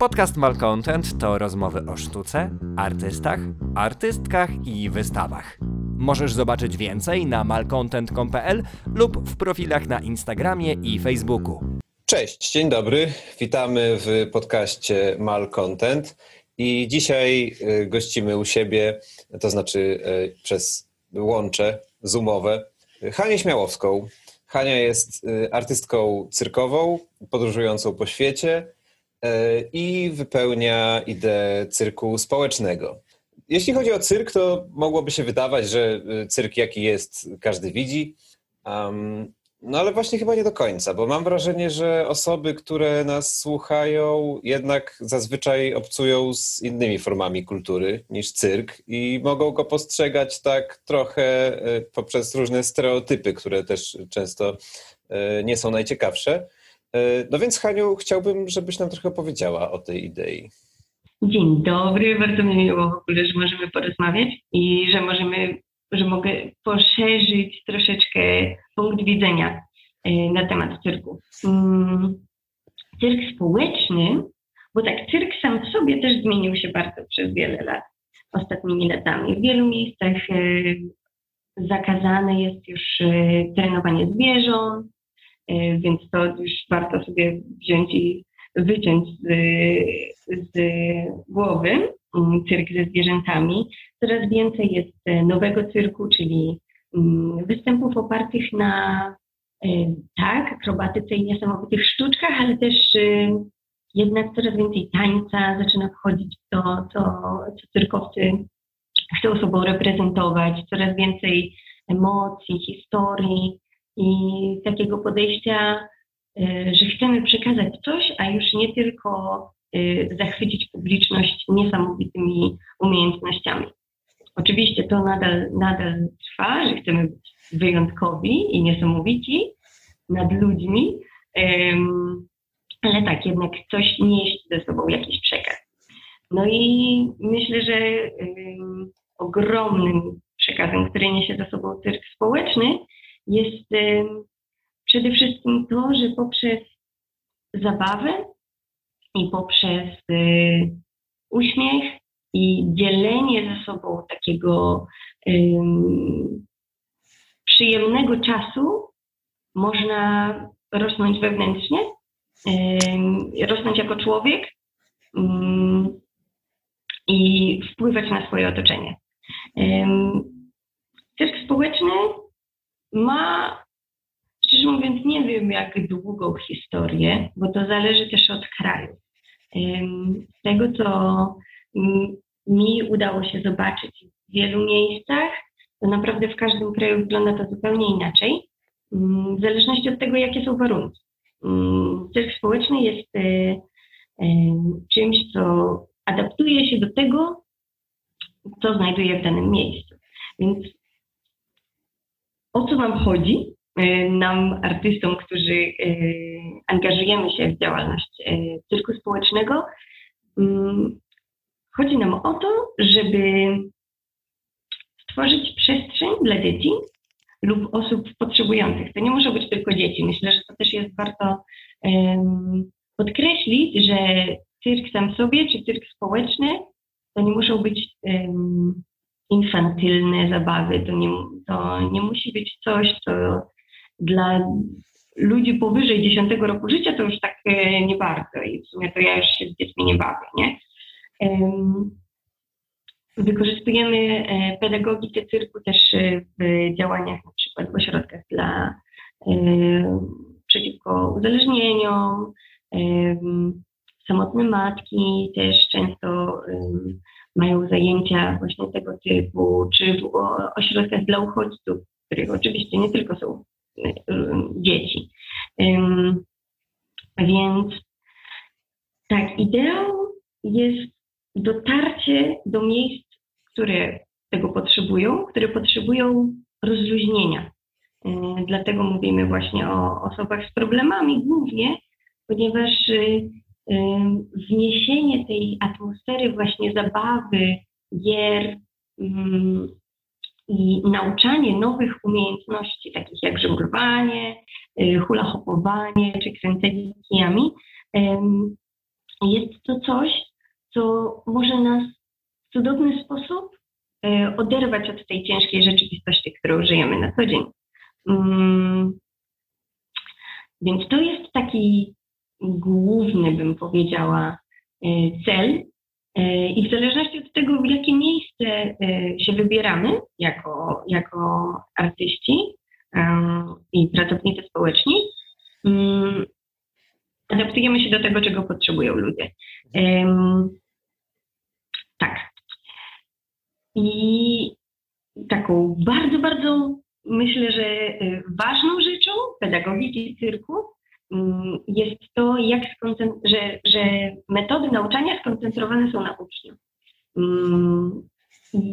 Podcast Malcontent to rozmowy o sztuce, artystach, artystkach i wystawach. Możesz zobaczyć więcej na malcontent.pl lub w profilach na Instagramie i Facebooku. Cześć, dzień dobry. Witamy w podcaście Malcontent i dzisiaj y, gościmy u siebie, to znaczy y, przez łącze zoomowe, Hanię Śmiałowską. Hania jest y, artystką cyrkową, podróżującą po świecie i wypełnia ideę cyrku społecznego. Jeśli chodzi o cyrk, to mogłoby się wydawać, że e, cyrk jaki jest, każdy widzi. Um, no ale właśnie chyba nie do końca, bo mam wrażenie, że osoby, które nas słuchają, jednak zazwyczaj obcują z innymi formami kultury niż cyrk i mogą go postrzegać tak trochę e, poprzez różne stereotypy, które też często nie są najciekawsze. E, no więc Haniu, chciałbym, żebyś nam trochę powiedziała o tej idei. Dzień dobry, bardzo mi miło w ogóle, że możemy porozmawiać i że możemy, że mogę poszerzyć troszeczkę punkt widzenia e, na temat cyrku. Mm, cyrk społeczny, bo tak, cyrk sam w sobie też zmienił się bardzo przez wiele lat, ostatnimi latami. W wielu miejscach e, zakazane jest już trenowanie zwierząt, więc to już warto sobie wziąć i wyciąć z, z głowy mm, cyrk ze zwierzętami. Coraz więcej jest e, nowego cyrku, czyli mm, występów opartych na e, tak, akrobatyce i niesamowitych sztuczkach, ale też jednak coraz więcej tańca zaczyna wchodzić w to, co, co cyrkowcy chcą sobą reprezentować, coraz więcej emocji, historii, i takiego podejścia, y, że chcemy przekazać coś, a już nie tylko y, zachwycić publiczność niesamowitymi umiejętnościami. Oczywiście to nadal, nadal trwa, że chcemy być wyjątkowi i niesamowici nad ludźmi, ale tak, jednak coś nieść ze sobą jakiś przekaz. No i myślę, że ogromnym przekazem, który niesie ze sobą cyrk społeczny, jest przede wszystkim to, że poprzez zabawę i poprzez y, uśmiech i dzielenie ze sobą takiego przyjemnego czasu można rosnąć wewnętrznie, rosnąć jako człowiek i wpływać na swoje otoczenie. Cyrk społeczny ma, szczerze mówiąc, nie wiem jak długą historię, bo to zależy też od kraju. Z tego, co mi udało się zobaczyć w wielu miejscach, to naprawdę w każdym kraju wygląda to zupełnie inaczej, w zależności od tego, jakie są warunki. Cyrk społeczny jest e, e, czymś, co adaptuje się do tego, co znajduje w danym miejscu. Więc o co nam chodzi, e, nam, artystom, którzy e, angażujemy się w działalność e, cyrku społecznego. Mm, chodzi nam o to, żeby stworzyć przestrzeń dla dzieci lub osób potrzebujących. To nie muszą być tylko dzieci. Myślę, że to też jest warto podkreślić, że cyrk sam sobie, czy cyrk społeczny, to nie muszą być infantylne zabawy. To nie, to nie musi być coś, co dla ludzi powyżej 10 roku życia to już tak e, nie bardzo i w sumie to ja już się z dziećmi nie bawię, nie? Wykorzystujemy e, pedagogikę cyrku też e, w działaniach na przykład w ośrodkach dla przeciwko uzależnieniom, samotne matki też często mają zajęcia właśnie tego typu, czy w ośrodkach dla uchodźców, których oczywiście nie tylko są y, dzieci. Więc tak, ideą jest dotarcie do miejsc, które tego potrzebują, które potrzebują rozluźnienia. Dlatego mówimy właśnie o osobach z problemami głównie, ponieważ y, wniesienie tej atmosfery właśnie zabawy, gier i nauczanie nowych umiejętności, takich jak żonglowanie, y, hula hopowanie czy kręcenie kijami, jest to coś, co może nas w cudowny sposób e, oderwać od tej ciężkiej rzeczywistości, którą żyjemy na co dzień. Więc to jest taki główny, bym powiedziała, e, cel. E, I w zależności od tego, w jakie miejsce się wybieramy jako, jako artyści i pracownicy społeczni, mm, adaptujemy się do tego, czego potrzebują ludzie. Tak. I taką bardzo, bardzo myślę, że ważną rzeczą pedagogiki cyrku jest to, jak że, że metody nauczania skoncentrowane są na uczniu. Mm,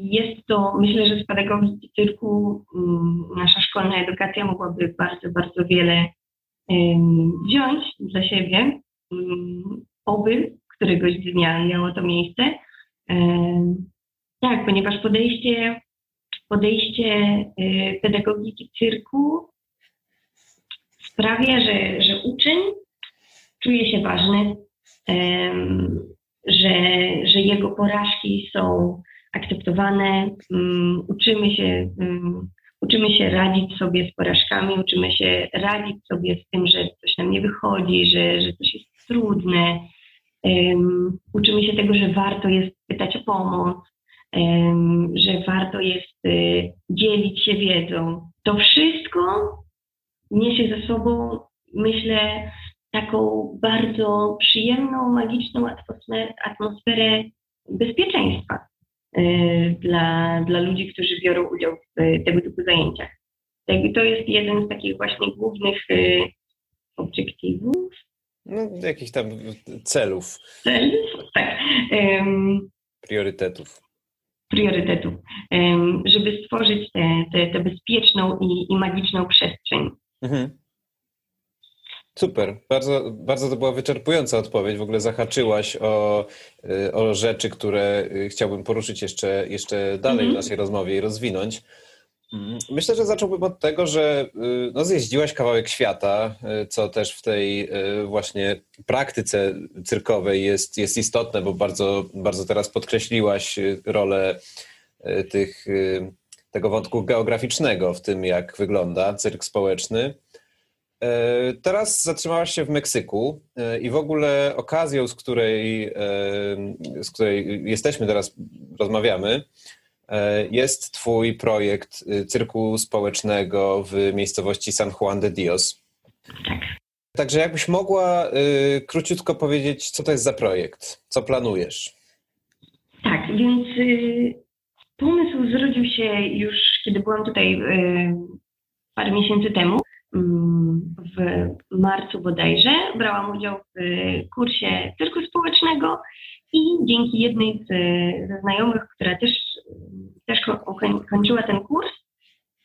jest to, myślę, że z pedagogiki cyrku mm, nasza szkolna edukacja mogłaby bardzo, bardzo wiele wziąć dla siebie, oby któregoś dnia miało to miejsce. Tak, ponieważ podejście, podejście y, pedagogiki cyrku sprawia, że, że uczeń czuje się ważny, że, że jego porażki są akceptowane, uczymy się Uczymy się radzić sobie z porażkami, uczymy się radzić sobie z tym, że coś nam nie wychodzi, że, że coś jest trudne. Uczymy się tego, że warto jest pytać o pomoc, że warto jest y, dzielić się wiedzą. To wszystko niesie ze sobą, myślę, taką bardzo przyjemną, magiczną atmosferę, atmosferę bezpieczeństwa. Y, dla, dla ludzi, którzy biorą udział w tego typu zajęciach. To jest jeden z takich właśnie głównych y, obiektywów. No, jakichś tam celów. Celów, tak. Priorytetów. Priorytetów. Żeby stworzyć tę bezpieczną i, i magiczną przestrzeń. Mhm. Super, bardzo, bardzo to była wyczerpująca odpowiedź. W ogóle zahaczyłaś o, y, o rzeczy, które y, chciałbym poruszyć jeszcze, jeszcze dalej mm -hmm. w naszej rozmowie i rozwinąć. Mm, myślę, że zacząłbym od tego, że y, no, zjeździłaś kawałek świata, co też w tej właśnie praktyce cyrkowej jest, jest istotne, bo bardzo, bardzo teraz podkreśliłaś rolę tych, tego wątku geograficznego w tym, jak wygląda cyrk społeczny. E, teraz zatrzymałaś się w Meksyku e, i w ogóle okazją, z której, e, z której jesteśmy teraz, rozmawiamy, jest Twój projekt cyrku społecznego w miejscowości San Juan de Dios. Tak. Także jakbyś mogła króciutko powiedzieć, co to jest za projekt, co planujesz? Tak, więc pomysł zrodził się już, kiedy byłam tutaj parę miesięcy temu. Mm, w marcu bodajże brałam udział w kursie cyrku społecznego i dzięki jednej z, ze znajomych, która też, też kończyła ten kurs,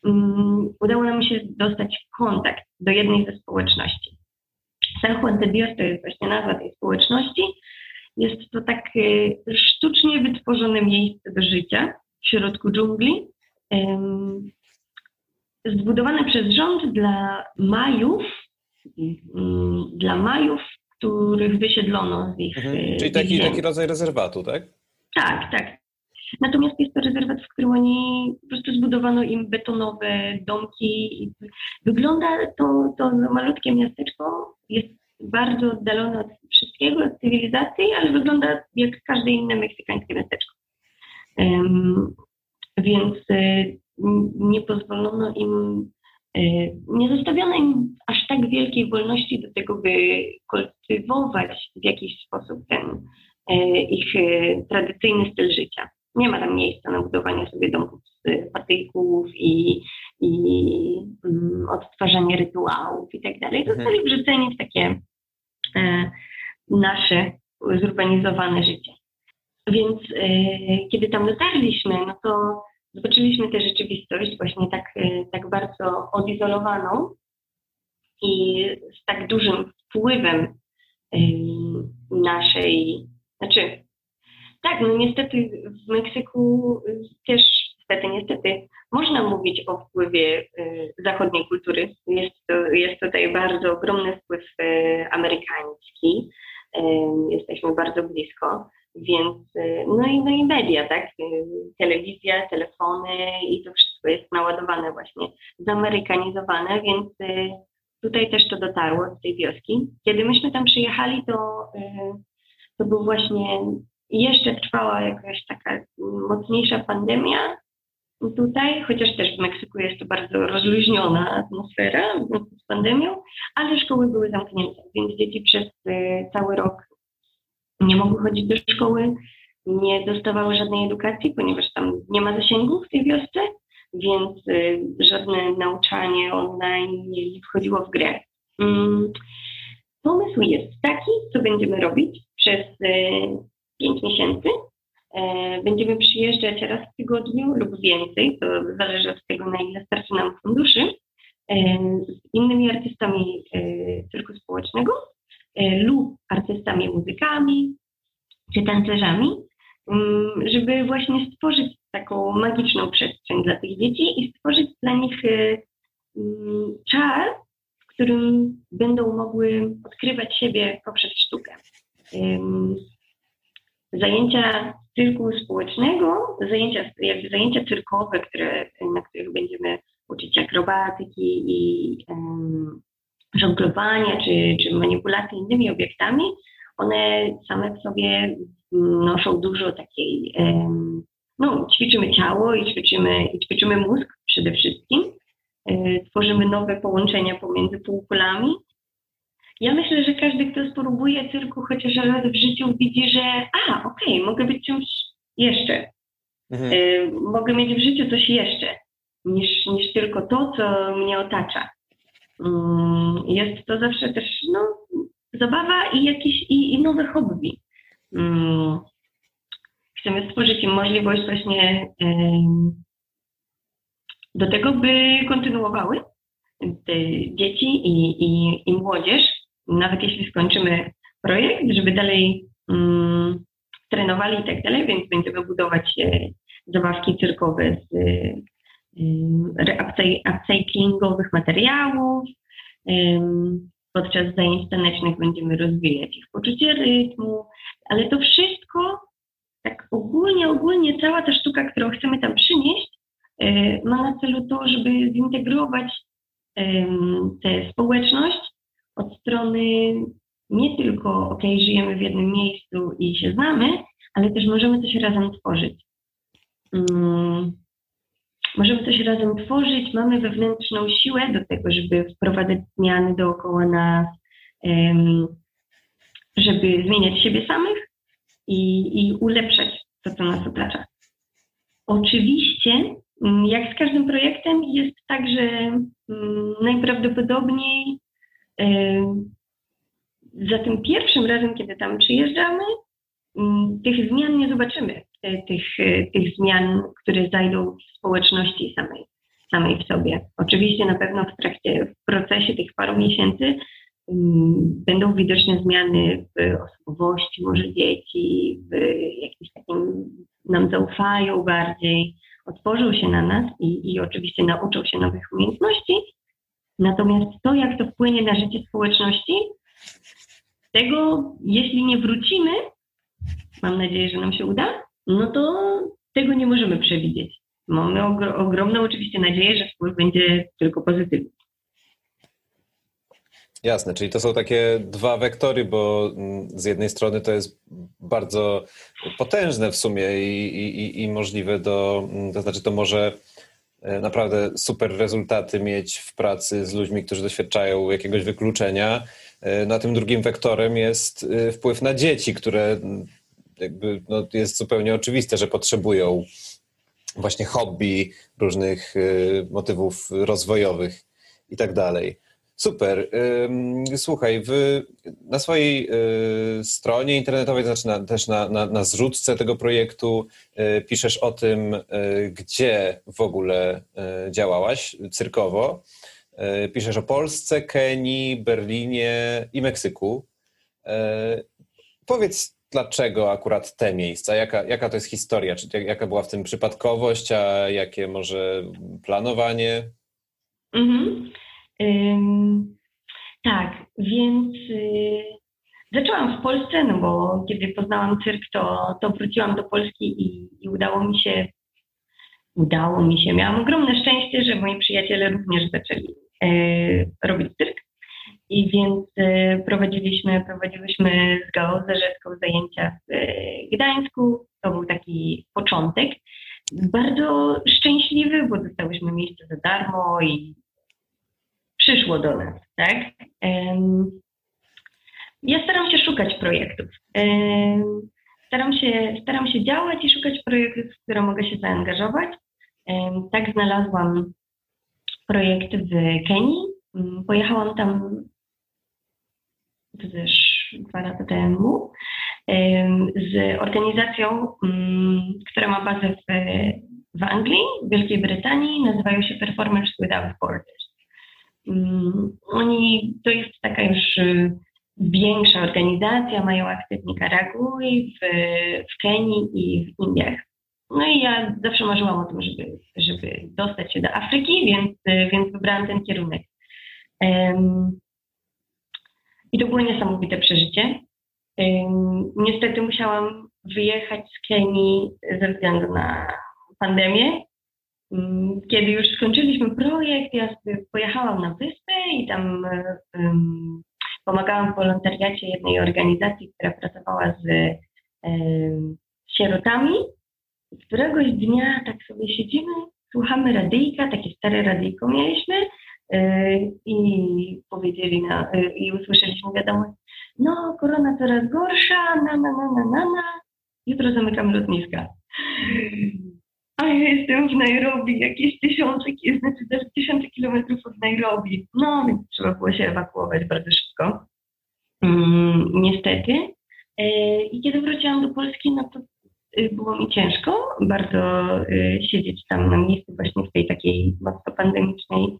um, udało nam się dostać kontakt do jednej ze społeczności. San Juan de Dios to jest właśnie nazwa tej społeczności. Jest to tak sztucznie wytworzone miejsce do życia w środku dżungli zbudowane przez rząd dla Majów, mm, dla Majów, których wysiedlono z ich. Mhm. E, Czyli taki, taki rodzaj rezerwatu, tak? Tak, tak. Natomiast jest to rezerwat, w którym oni po prostu zbudowano im betonowe domki. Wygląda to, to malutkie miasteczko, jest bardzo oddalone od wszystkiego, od cywilizacji, ale wygląda jak każde inne meksykańskie miasteczko. Więc e, nie pozwolono im, e, nie zostawiono im aż tak wielkiej wolności do tego, by kultywować w jakiś sposób ten e, ich tradycyjny styl życia. Nie ma tam miejsca na budowanie sobie domków z patyków i, i um, odtwarzanie rytuałów i tak dalej. Mhm. Zostali wrzuceni w takie nasze zurbanizowane życie. Więc e, kiedy tam dotarliśmy, no to zobaczyliśmy tę rzeczywistość właśnie tak, e, tak bardzo odizolowaną i z tak dużym wpływem e, naszej, znaczy, tak, no niestety w Meksyku też, niestety, niestety, można mówić o wpływie zachodniej kultury. Jest, to, jest tutaj bardzo ogromny wpływ amerykański. jesteśmy bardzo blisko, więc no i, no i media, tak? Telewizja, telefony i to wszystko jest naładowane właśnie, zamerykanizowane, więc tutaj też to dotarło do tej wioski. Kiedy myśmy tam przyjechali, to, to był właśnie jeszcze trwała jakaś taka mocniejsza pandemia tutaj, chociaż też w Meksyku jest to bardzo rozluźniona atmosfera z pandemią, ale szkoły były zamknięte, więc dzieci przez y, cały rok nie mogły chodzić do szkoły, nie dostawały żadnej edukacji, ponieważ tam nie ma zasięgu w tej wiosce, więc y, żadne nauczanie online nie wchodziło w grę. Mm, pomysł jest taki, co będziemy robić przez y, 5 miesięcy. E, będziemy przyjeżdżać raz w tygodniu lub więcej, to zależy od tego, na ile starczy nam funduszy, e, z innymi artystami e, cyrku społecznego lub artystami muzykami czy tancerzami, mm, żeby właśnie stworzyć taką magiczną przestrzeń dla tych dzieci i stworzyć dla nich mm, czas, w którym będą mogły odkrywać siebie poprzez sztukę. Zajęcia cyrku społecznego, zajęcia, jakby zajęcia cyrkowe, które, na których będziemy uczyć akrobatyki i żonglowania czy, czy manipulacji innymi obiektami, one same w sobie noszą dużo takiej, no ćwiczymy ciało i ćwiczymy, i ćwiczymy mózg przede wszystkim, e, tworzymy nowe połączenia pomiędzy półkulami ja myślę, że każdy, kto spróbuje cyrku chociaż raz w życiu, widzi, że a, okej, okay, mogę być czymś jeszcze. Mhm. Y, mogę mieć w życiu coś jeszcze, niż, niż tylko to, co mnie otacza. Y, jest to zawsze też no, zabawa i jakieś i, i nowe hobby. Y, chcemy stworzyć im możliwość właśnie do tego, by kontynuowały dzieci i, i, i młodzież nawet jeśli skończymy projekt, żeby dalej mm, trenowali i tak dalej, więc będziemy budować e, zabawki cyrkowe z upcyclingowych materiałów. Podczas zajęć tanecznych będziemy rozwijać ich poczucie rytmu, ale to wszystko, tak ogólnie, ogólnie cała ta sztuka, którą chcemy tam przynieść, e, ma na celu to, żeby zintegrować tę społeczność od strony nie tylko, ok, żyjemy w jednym miejscu i się znamy, ale też możemy coś razem tworzyć. Możemy coś razem tworzyć, mamy wewnętrzną siłę do tego, żeby wprowadzać zmiany dookoła nas, żeby zmieniać siebie samych i, i ulepszać to, co nas otacza. Oczywiście, mm, jak z każdym projektem, jest tak, że um, najprawdopodobniej za tym pierwszym razem, kiedy tam przyjeżdżamy, mm, tych zmian nie zobaczymy, tych, e, tych zmian, które zajdą w społeczności samej, samej w sobie. Oczywiście na pewno w trakcie, w procesie tych paru miesięcy mm, będą widoczne zmiany w osobowości może dzieci, w jakimś takim nam zaufają bardziej, otworzą się na nas i, i oczywiście nauczą się nowych umiejętności, Natomiast to, jak to wpłynie na życie społeczności, tego, jeśli nie wrócimy, mam nadzieję, że nam się uda, no to tego nie możemy przewidzieć. Mamy ogromną oczywiście nadzieję, że wpływ będzie tylko pozytywny. Jasne, czyli to są takie dwa wektory, bo mm, z jednej strony to jest bardzo potężne w sumie i, i, i możliwe do, mm, to znaczy to może E, naprawdę super rezultaty mieć w pracy z ludźmi, którzy doświadczają jakiegoś wykluczenia. E, no tym drugim wektorem jest e, wpływ na dzieci, które jakby no, jest zupełnie oczywiste, że potrzebują właśnie hobby, różnych motywów rozwojowych i tak dalej. Super. Słuchaj, w, na swojej y, stronie internetowej, znaczy na, też na, na, na zrzutce tego projektu, y, piszesz o tym, y, gdzie w ogóle działałaś cyrkowo. Piszesz o Polsce, Kenii, Berlinie i Meksyku. Powiedz, dlaczego akurat te miejsca? Jaka, jaka to jest historia? Czy jaka była w tym przypadkowość, a jakie może planowanie? Mhm tak, więc y, zaczęłam w Polsce, no bo kiedy poznałam cyrk, to, to wróciłam do Polski i, i udało mi się, udało mi się, miałam ogromne szczęście, że moi przyjaciele również zaczęli e, robić cyrk. I więc e, prowadziliśmy, prowadziłyśmy z Gao Zarzecką zajęcia w e, Gdańsku. To był taki początek. Bardzo szczęśliwy, bo dostałyśmy miejsce za darmo i przyszło do nas, tak? Ja staram się szukać projektów. Staram się, staram się działać i szukać projektów, w które mogę się zaangażować. Tak znalazłam projekt w Kenii. Mm, pojechałam tam też dwa lata temu z organizacją, mm, która ma bazę w, w Anglii, w Wielkiej Brytanii. Nazywają się Performers Without Borders. Mm, oni, to jest taka już większa organizacja, mają akty w Nikaragui, w, w Kenii i w Indiach. No i ja zawsze marzyłam o tym, żeby, żeby dostać się do Afryki, więc, więc wybrałam ten kierunek. Um, I to było niesamowite przeżycie. Um, niestety musiałam wyjechać z Kenii ze względu na pandemię. Um, kiedy już skończyliśmy projekt, ja pojechałam na wyspę i tam pomagałam w wolontariacie jednej organizacji, która pracowała z e, sierotami. Któregoś dnia tak sobie siedzimy, słuchamy radyjka, takie stare radyjko mieliśmy i powiedzieli na, e, i usłyszeliśmy wiadomość, no korona coraz gorsza, na na na na na na, jutro zamykamy lotniska a ja jestem w Nairobi, jakieś tysiące, znaczy też tysiące kilometrów od Nairobi. No, więc trzeba było się ewakuować bardzo szybko. Mm, niestety. E, I kiedy wróciłam do Polski, no to y, było mi ciężko bardzo y, siedzieć tam na miejscu właśnie w tej takiej mocno pandemicznej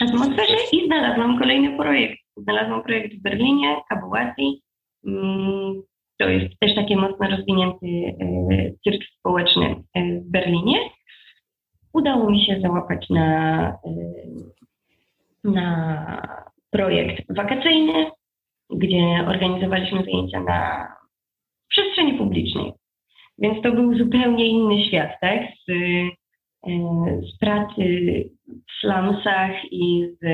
atmosferze i znalazłam kolejny projekt. Znalazłam projekt w Berlinie, Kabułasi. Mm, to jest też taki mocno rozwinięty e, cyrk społeczny e, w Berlinie. Udało mi się załapać na, e, na projekt wakacyjny, gdzie organizowaliśmy zajęcia na przestrzeni publicznej. Więc to był zupełnie inny świat, tak? Z, z pracy w slumsach i z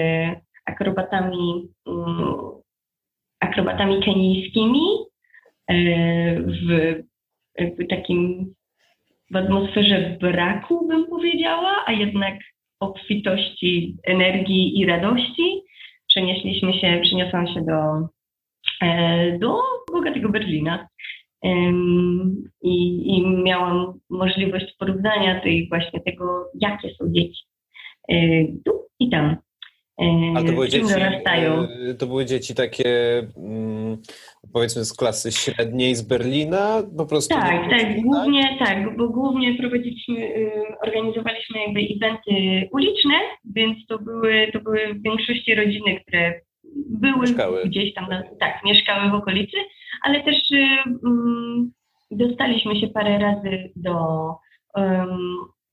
akrobatami, mm, akrobatami kenijskimi, E, w takim w atmosferze braku, bym powiedziała, a jednak obfitości energii i radości przenieśliśmy się, przeniosłam się do, e, do bogatego Berlina. I, I miałam możliwość porównania tej właśnie tego, jakie są dzieci e, tu i tam. Ale to były dzieci, e, to były dzieci takie mm, powiedzmy z klasy średniej z Berlina, po prostu. Tak, tak, głównie tak, bo głównie prowadziliśmy, y, organizowaliśmy jakby eventy uliczne, więc to były, to były w większości rodziny, które były mieszkały. gdzieś tam, na, tak, mieszkały w okolicy, ale też um, dostaliśmy się parę razy do um,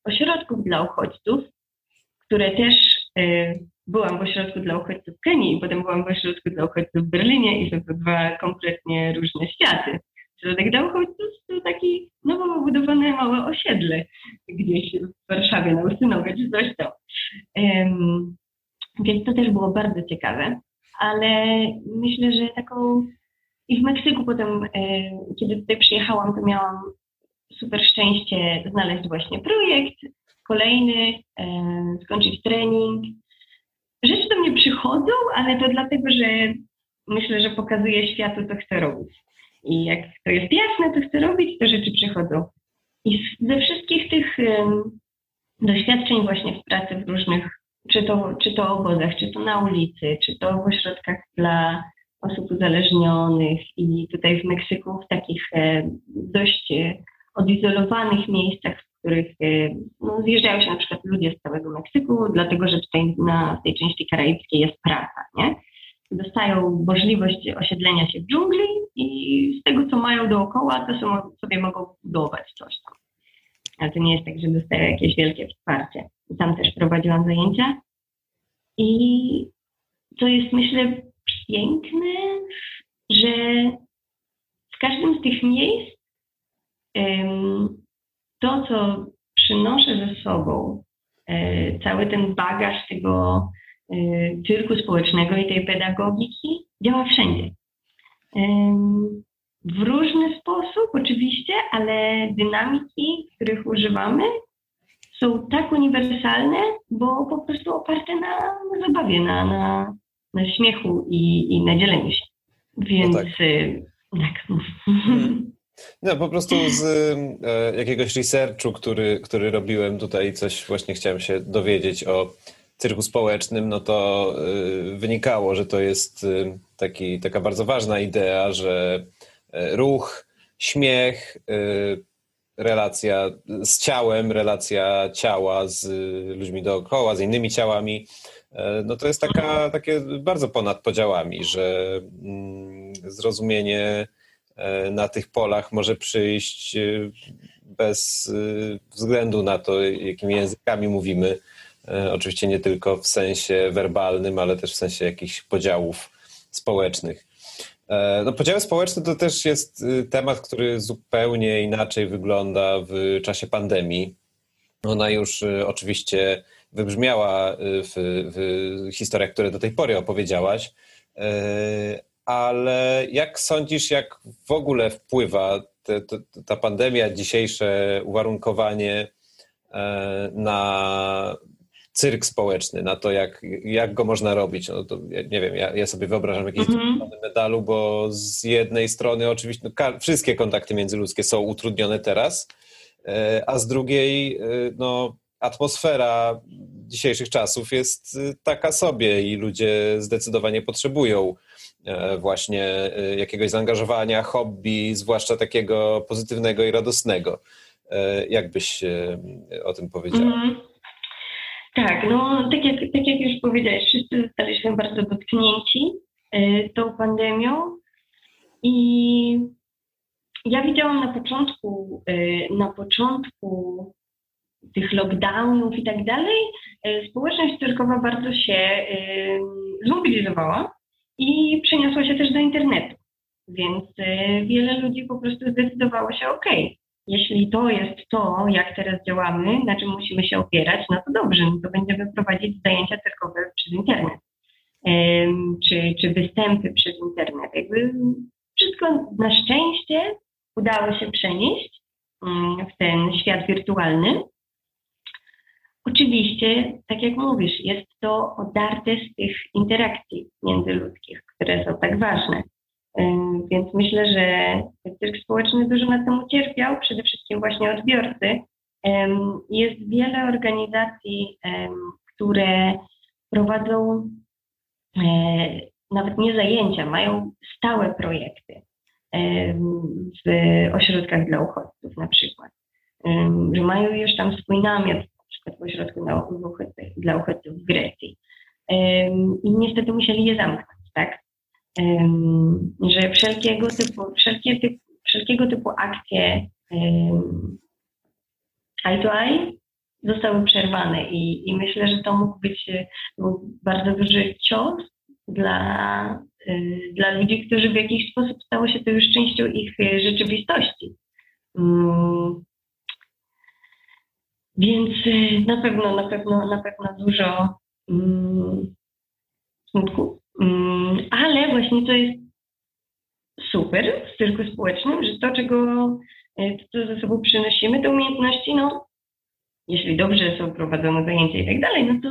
ośrodków dla uchodźców, które też y, byłam w ośrodku dla uchodźców w Kenii i potem byłam w ośrodku dla uchodźców w Berlinie i są to dwa kompletnie różne światy. Ośrodek dla uchodźców to taki nowo wybudowany małe osiedle gdzieś w Warszawie na Usynowie czy coś tam. Um, więc to też było bardzo ciekawe, ale myślę, że taką i w Meksyku potem, e, kiedy tutaj przyjechałam, to miałam super szczęście znaleźć właśnie projekt, kolejny, e, skończyć trening, rzeczy do mnie przychodzą, ale to dlatego, że myślę, że pokazuję światu, co chcę robić. I jak to jest jasne, co chcę robić, to rzeczy przychodzą. I ze wszystkich tych doświadczeń właśnie w pracy w różnych, czy to, czy to obozach, czy to na ulicy, czy to w ośrodkach dla osób uzależnionych i tutaj w Meksyku w takich e, dość e, odizolowanych miejscach, których y, no, zjeżdżają się na przykład ludzie z całego Meksyku, dlatego że tutaj na tej części karaibskiej jest praca, nie? Dostają możliwość osiedlenia się w dżungli i z tego, co mają dookoła, to sobie mogą budować coś tam. Ale to nie jest tak, że dostają jakieś wielkie wsparcie. Tam też prowadziłam zajęcia i to jest, myślę, piękne, że w każdym z tych miejsc to, co przynoszę ze sobą, e, cały ten bagaż tego e, cyrku społecznego i tej pedagogiki działa wszędzie. W różny sposób oczywiście, ale dynamiki, których używamy, są tak uniwersalne, bo po prostu oparte na, na zabawie, na, na, na śmiechu i, i na dzieleniu się. Więc no tak. Y, tak. No, po prostu z e, jakiegoś researchu, który, który robiłem tutaj, coś właśnie chciałem się dowiedzieć o cyrku społecznym, no to y, wynikało, że to jest y, taki, taka bardzo ważna idea, że ruch, śmiech, y, relacja z ciałem, relacja ciała z ludźmi dookoła, z innymi ciałami, e, no to jest taka, takie bardzo ponad podziałami, że mm, zrozumienie e, na tych polach może przyjść bez względu na to, jakimi językami mówimy, E, oczywiście nie tylko w sensie werbalnym, ale też w sensie jakichś podziałów społecznych. E, no, podziały społeczne to też jest y, temat, który zupełnie inaczej wygląda w czasie pandemii. Ona już y, oczywiście wybrzmiała y, w, w historiach, które do tej pory opowiedziałaś, e, ale jak sądzisz, jak w ogóle wpływa te, te, ta pandemia, dzisiejsze uwarunkowanie na cyrk społeczny, na to, jak, jak go można robić. No to, nie wiem, ja, ja, sobie wyobrażam jakieś mm -hmm. medalu, bo z jednej strony oczywiście no, wszystkie kontakty międzyludzkie są utrudnione teraz, e, a z drugiej e, no, atmosfera dzisiejszych czasów jest e, taka sobie i ludzie zdecydowanie potrzebują właśnie jakiegoś zaangażowania, hobby, zwłaszcza takiego pozytywnego i radosnego. Jak byś o tym powiedziała? Mm -hmm. Tak, no tak jak, tak jak już powiedziałeś, wszyscy zostaliśmy bardzo dotknięci y, tą pandemią i ja widziałam na początku, y, na początku tych lockdownów i tak dalej, y, społeczność cyrkowa bardzo się zmobilizowała i przeniosła się też do internetu. Więc wiele ludzi po prostu zdecydowało się, ok, jeśli to jest to, jak teraz działamy, na czym musimy się opierać, no to dobrze, no to będziemy prowadzić zajęcia cyrkowe przez internet, czy, czy występy przez internet. Jakby wszystko na szczęście udało się przenieść mm, w ten świat wirtualny. Oczywiście, tak jak mówisz, jest to odarte z tych interakcji międzyludzkich, które są tak ważne. Więc myślę, że cyrk społeczny dużo na tym ucierpiał, przede wszystkim właśnie odbiorcy. Jest wiele organizacji, które prowadzą e, nawet nie zajęcia, mają stałe projekty w ośrodkach dla uchodźców na przykład, że mają już tam swój namiot, na przykład w ośrodku dla uchodźców w Grecji. I niestety musieli je zamknąć, tak? Że wszelkiego typu, wszelkie typu, wszelkiego typu akcje eye to eye zostały przerwane i, i myślę, że to mógł być bardzo duży cios dla, y, dla ludzi, którzy w jakiś sposób stało się to już częścią ich y, rzeczywistości. Mm. Więc na pewno, na pewno, na pewno dużo mm, smutku ale właśnie to jest super w cyrku społecznym, że to, czego e, to, co ze sobą przynosimy, te umiejętności, no jeśli dobrze są prowadzone zajęcia i tak dalej, no to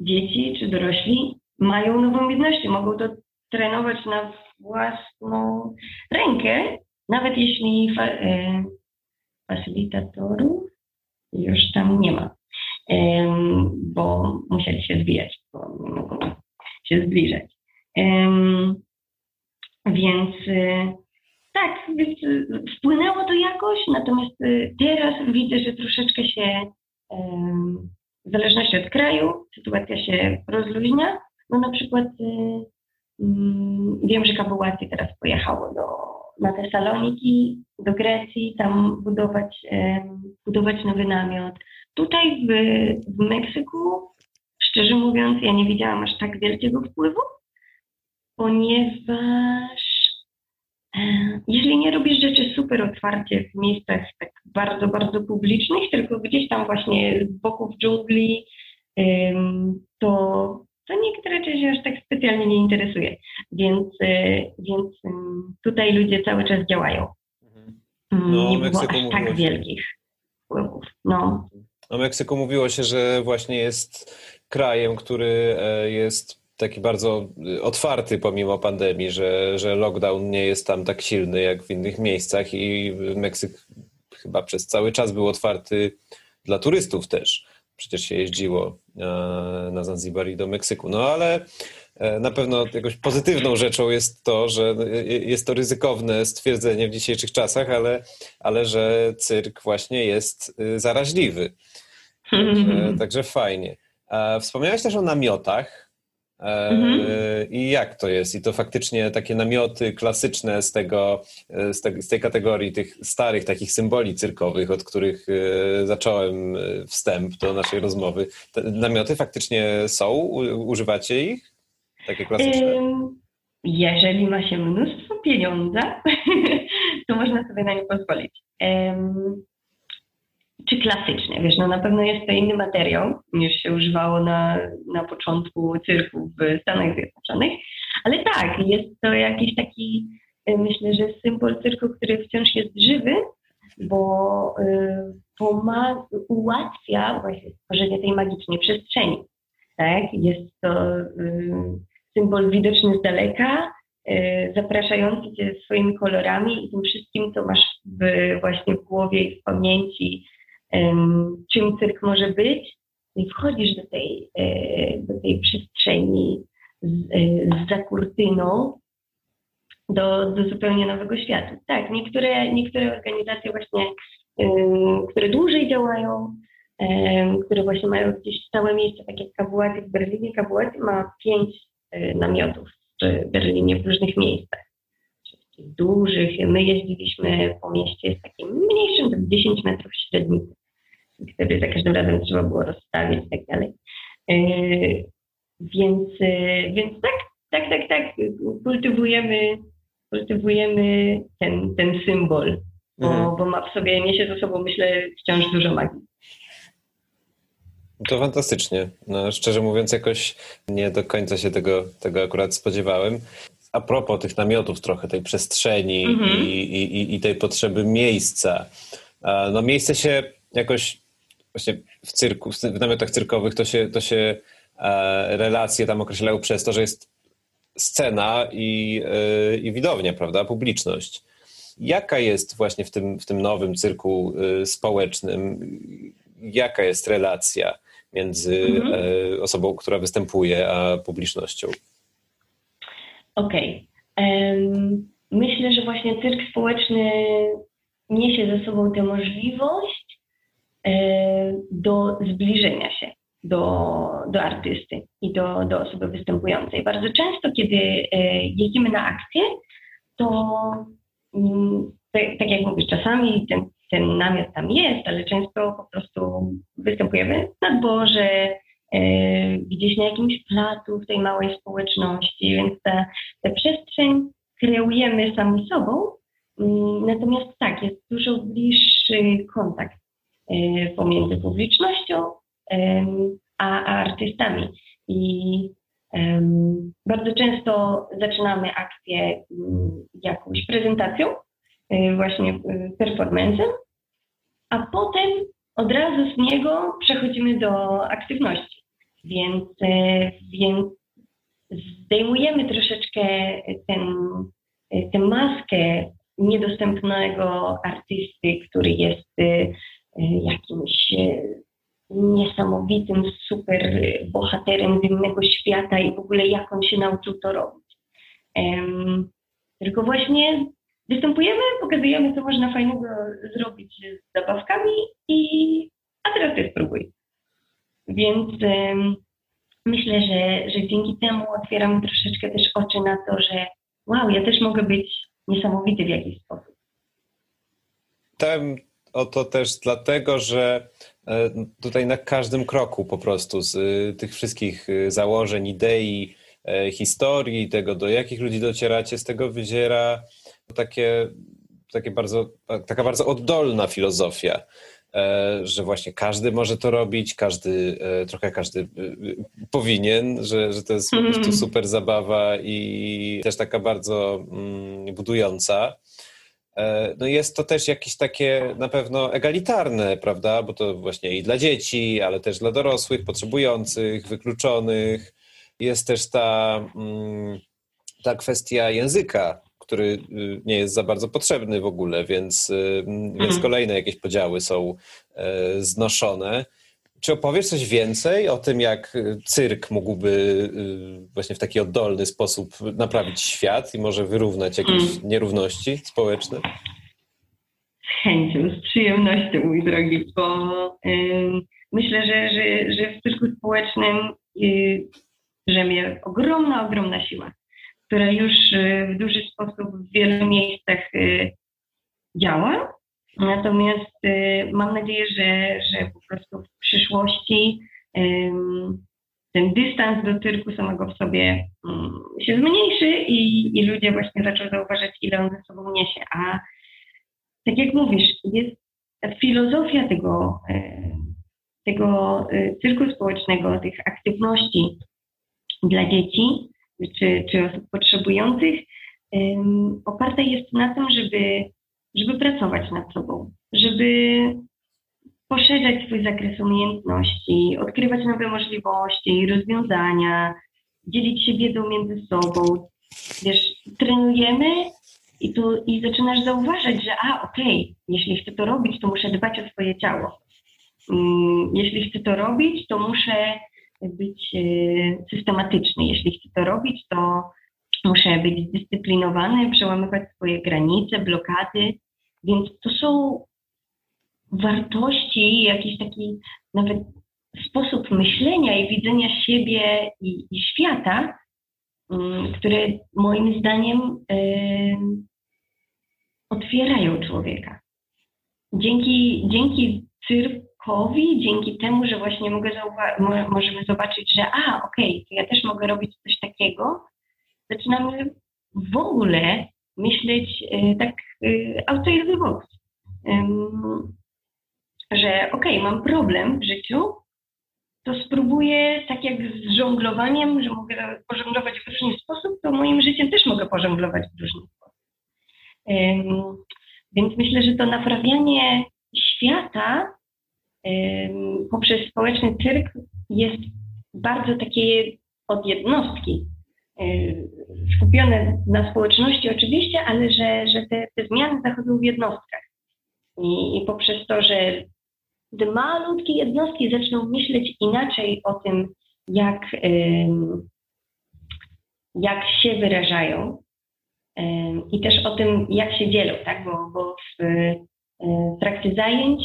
dzieci czy dorośli mają nowe umiejętności, mogą to trenować na własną rękę, nawet jeśli fa e, facylitatorów już tam nie ma bo musieli się zbijać, bo nie mogą się zbliżać. Więc y, tak, wpłynęło to jakoś, natomiast y, teraz widzę, że troszeczkę się w zależności od kraju sytuacja się rozluźnia. No na przykład y, mm, wiem, że Kabułati teraz pojechało do, na Tesaloniki, do Grecji, tam budować, budować nowy namiot. Tutaj w, w Meksyku szczerze mówiąc, ja nie widziałam aż tak wielkiego wpływu, ponieważ e, jeżeli nie robisz rzeczy super otwarcie w miejscach tak bardzo, bardzo publicznych, tylko gdzieś tam właśnie z boku w dżungli, to, to nikt raczej się aż tak specjalnie nie interesuje. Więc, e, więc tutaj ludzie cały czas działają. Mhm. Mm, no, nie było aż tak wielkich wpływów. No. No, Meksyku mówiło się, że właśnie jest krajem, który e, jest taki bardzo y, otwarty pomimo pandemii, że, że lockdown nie jest tam tak silny jak w innych miejscach i Meksyk chyba przez cały czas był otwarty dla turystów też. Przecież się jeździło e, na Zanzibar i do Meksyku. No ale e, na pewno jakąś pozytywną rzeczą jest to, że jest to ryzykowne stwierdzenie w dzisiejszych czasach, ale, ale że cyrk właśnie jest zaraźliwy. Także, także fajnie. Wspomniałeś też o namiotach. E, mhm. I jak to jest? I to faktycznie takie namioty klasyczne z, tego, z, te, z tej kategorii tych starych takich symboli cyrkowych, od których e, zacząłem e, wstęp do naszej rozmowy. Te namioty faktycznie są? Używacie ich? Takie klasyczne? Jeżeli ma się mnóstwo pieniądza, to można sobie na nie pozwolić czy klasycznie, wiesz, no na pewno jest to inny materiał niż się używało na, na początku cyrku w Stanach Zjednoczonych, ale tak, jest to jakiś taki, y, myślę, że symbol cyrku, który wciąż jest żywy, bo y, pomaga, ułatwia właśnie stworzenie tej magicznej przestrzeni. Tak? Jest to y, symbol widoczny z daleka, zapraszający cię swoimi kolorami i tym wszystkim, co masz w, właśnie w głowie i w pamięci czym cyrk może być i wchodzisz do tej, e, do tej przestrzeni z, e, za kurtyną do, do zupełnie nowego świata. Tak, niektóre, niektóre organizacje właśnie, które dłużej działają, które właśnie mają gdzieś stałe miejsce, tak jak Kabułaty w Berlinie. Kabułaty ma pięć e, namiotów w Berlinie w różnych miejscach. Dużych. My jeździliśmy po mieście z takim mniejszym, 10 metrów średnicy wtedy za każdym razem trzeba było rozstawić i tak dalej. E, więc, e, więc tak, tak, tak, tak, kultywujemy, kultywujemy ten, ten symbol, bo, mhm. bo ma w sobie, niesie ze sobą, myślę, wciąż dużo magii. To fantastycznie. No, szczerze mówiąc, jakoś nie do końca się tego, tego akurat spodziewałem. A propos tych namiotów, trochę tej przestrzeni mhm. i, i, i tej potrzeby miejsca. No, miejsce się jakoś właśnie w cyrku, w namiotach cyrkowych to się, to się e, relacje tam określają przez to, że jest scena i, e, i widownia, prawda, publiczność. Jaka jest właśnie w tym, w tym nowym cyrku e, społecznym, jaka jest relacja między mhm. osobą, która występuje, a publicznością? Okej. Okay. Myślę, że właśnie cyrk społeczny niesie ze sobą tę możliwość do zbliżenia się do, do artysty i do, do osoby występującej. Bardzo często, kiedy e, jedziemy na akcję, to mm, tak, jak mówisz, czasami ten, ten namiot tam jest, ale często po prostu występujemy na dworze, e, gdzieś na jakimś placu w tej małej społeczności, więc ta przestrzeń kreujemy sami sobą. Mm, natomiast tak, jest dużo bliższy kontakt E, pomiędzy publicznością a, artystami. I bardzo często zaczynamy akcję mm, jakąś prezentacją, e, właśnie e, performancem, a potem od razu z niego przechodzimy do aktywności. Więc, więc zdejmujemy troszeczkę ten, tę maskę niedostępnego artysty, który jest jakimś e, niesamowitym super bohaterem z innego świata i w ogóle jak on się nauczył to robić. Tylko właśnie występujemy, pokazujemy, co można fajnego zrobić z zabawkami i a teraz ty spróbuj. Więc myślę, że, że dzięki temu otwieramy troszeczkę też oczy na to, że wow, ja też mogę być niesamowity w jakiś sposób. Tam o to też dlatego, że e, tutaj na każdym kroku po prostu z tych wszystkich założeń, idei, historii, tego do jakich ludzi docieracie, z tego wyziera takie, takie bardzo, taka bardzo oddolna filozofia. E, że właśnie każdy może to robić, każdy, e, trochę każdy e, powinien, że, że to jest po prostu mhm. super zabawa i też taka bardzo mm, budująca. No jest to też jakieś takie na pewno egalitarne, prawda? Bo to właśnie i dla dzieci, ale też dla dorosłych, potrzebujących, wykluczonych. Jest też ta, mm, ta kwestia języka, który y, nie jest za bardzo potrzebny w ogóle, więc, y, więc mhm. kolejne jakieś podziały są e, znoszone. Czy opowiesz coś więcej o tym, jak cyrk mógłby y, właśnie w taki oddolny sposób naprawić świat i może wyrównać jakieś hmm. nierówności społeczne? Z chęcią, z przyjemnością, mój drogi, bo y, myślę, że, że, że w cyrku społecznym y, drzemie ogromna, ogromna siła która już y, w duży sposób w wielu miejscach y, działa. Natomiast y, mam nadzieję, że, że po prostu w przyszłości ten dystans do cyrku samego w sobie się zmniejszy i, i ludzie właśnie zaczną zauważać, ile on ze sobą niesie. A tak jak mówisz, jest filozofia tego, tego cyrku społecznego, tych aktywności dla dzieci czy, czy osób potrzebujących, oparta jest na tym, żeby, żeby pracować nad sobą, żeby poszerzać swój zakres umiejętności, odkrywać nowe możliwości, rozwiązania, dzielić się wiedzą między sobą. Wiesz, trenujemy i, tu, i zaczynasz zauważać, że a, okej, okay, jeśli chcę to robić, to muszę dbać o swoje ciało. Um, jeśli chcę to robić, to muszę być e, systematyczny. Jeśli chcę to robić, to muszę być zdyscyplinowany, przełamywać swoje granice, blokady. Więc to są wartości, jakiś taki nawet sposób myślenia i widzenia siebie i, i świata, mm, które moim zdaniem otwierają człowieka. Dzięki, dzięki cyrku Kowi, dzięki temu, że właśnie mogę zauwa- możemy zobaczyć, że a, okej, okay, to ja też mogę robić coś takiego, zaczynamy w ogóle myśleć y, tak y, outside the box. że okej, okay, mam problem w życiu, to spróbuję tak jak z żonglowaniem, że mogę pożonglować w różny sposób, to moim życiem też mogę pożonglować w różny sposób. więc myślę, że to naprawianie świata poprzez społeczny cyrk jest bardzo takie od jednostki, skupione na społeczności oczywiście, ale że, że te, te zmiany zachodzą w jednostkach. I, I, poprzez to, że te malutkie jednostki zaczną myśleć inaczej o tym, jak, jak się wyrażają i też o tym, jak się dzielą, tak? bo, bo w, w trakcie zajęć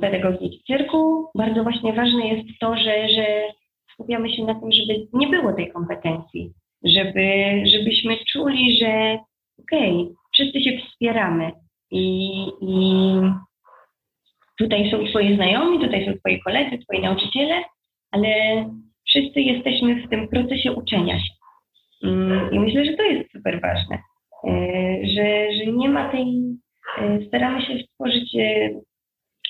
pedagogiki cyrku. Bardzo właśnie ważne jest to, że, że skupiamy się na tym, żeby nie było tej kompetencji, żeby, żebyśmy czuli, że okej, okay, wszyscy się wspieramy i, i tutaj są Twoje znajomi, tutaj są Twoi koledzy, Twoi nauczyciele, ale wszyscy jesteśmy w tym procesie uczenia się. Mm, I myślę, że to jest super ważne, e, że, że nie ma tej, e, staramy się stworzyć e,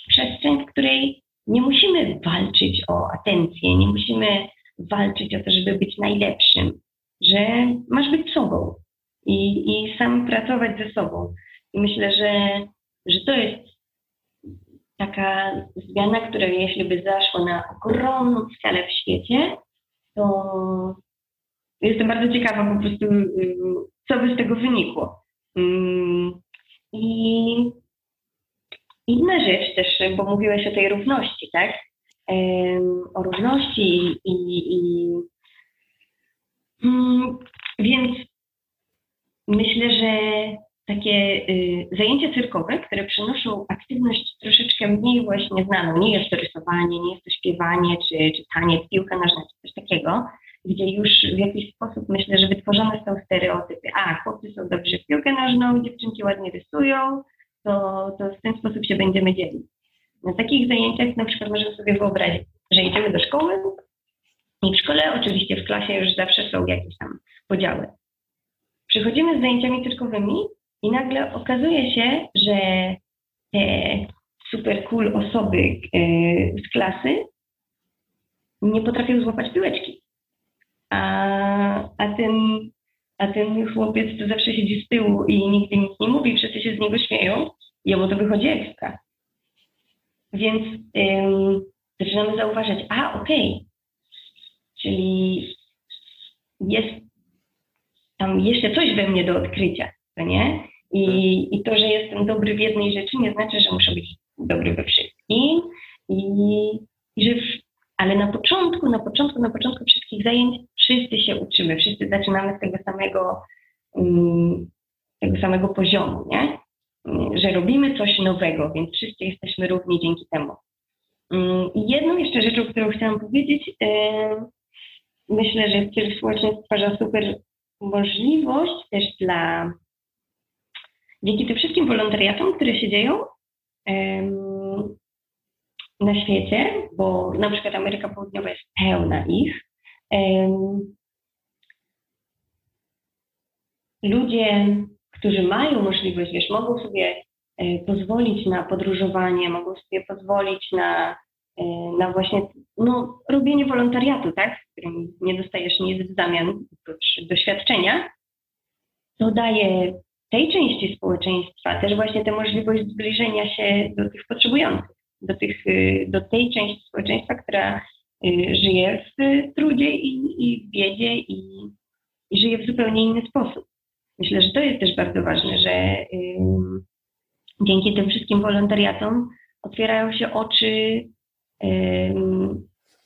przestrzeń, w której nie musimy walczyć o atencję, nie musimy walczyć o to, żeby być najlepszym, że masz być sobą i, i sam pracować ze sobą. I myślę, że, że to jest taka zmiana, która jeśli by zaszła na ogromną skalę w świecie, to jestem bardzo ciekawa po prostu, co by z tego wynikło. Mm, I Inna rzecz też, bo mówiłeś o tej równości, tak? O równości i, i hmm, więc myślę, że takie y, zajęcia cyrkowe, które przynoszą aktywność troszeczkę mniej właśnie znaną, nie jest to rysowanie, nie jest to śpiewanie, czy, czy taniec, piłka nożna, czy coś takiego, gdzie już w jakiś sposób myślę, że wytworzone są stereotypy. A, chłopcy są dobrze w piłkę nożną, dziewczynki ładnie rysują, to, to w ten sposób się będziemy dzielić. Na takich zajęciach na przykład możemy sobie wyobrazić, że idziemy do szkoły i w szkole oczywiście w klasie już zawsze są jakieś tam podziały. Przychodzimy z zajęciami cyrkowymi i nagle okazuje się, że te super cool osoby e, z klasy nie potrafią złapać piłeczki. A, a, ten, a ten chłopiec, co zawsze siedzi z tyłu i nigdy nic nie mówi, wszyscy się z niego śmieją, jemu to wychodzi ekstra. Więc ym, zaczynamy zauważać, a okej, okay. czyli jest tam jeszcze coś we mnie do odkrycia, to nie? I, I to, że jestem dobry w jednej rzeczy, nie znaczy, że muszę być dobry we wszystkim. I, i że, ale na początku, na początku, na początku wszystkich zajęć wszyscy się uczymy, wszyscy zaczynamy z tego samego, um, tego samego poziomu, nie? Że robimy coś nowego, więc wszyscy jesteśmy równi dzięki temu. Um, I jedną jeszcze rzeczą, którą chciałam powiedzieć, yy, myślę, że cyrk społeczny stwarza super możliwość też dla dzięki tym wszystkim wolontariatom, które się dzieją um, na świecie, bo na przykład Ameryka Południowa jest pełna ich. Ludzie, którzy mają możliwość, wiesz, mogą sobie e, pozwolić na podróżowanie, mogą sobie pozwolić na, e, na właśnie no, robienie wolontariatu, tak, w którym nie dostajesz nic w zamian oprócz doświadczenia, to daje tej części społeczeństwa też właśnie tę możliwość zbliżenia się do tych potrzebujących, do, tych, y, do tej części społeczeństwa, która y, żyje w trudzie i, i biedzie i, i żyje w zupełnie inny sposób. Myślę, że to jest też bardzo ważne, że dzięki tym wszystkim wolontariatom otwierają się oczy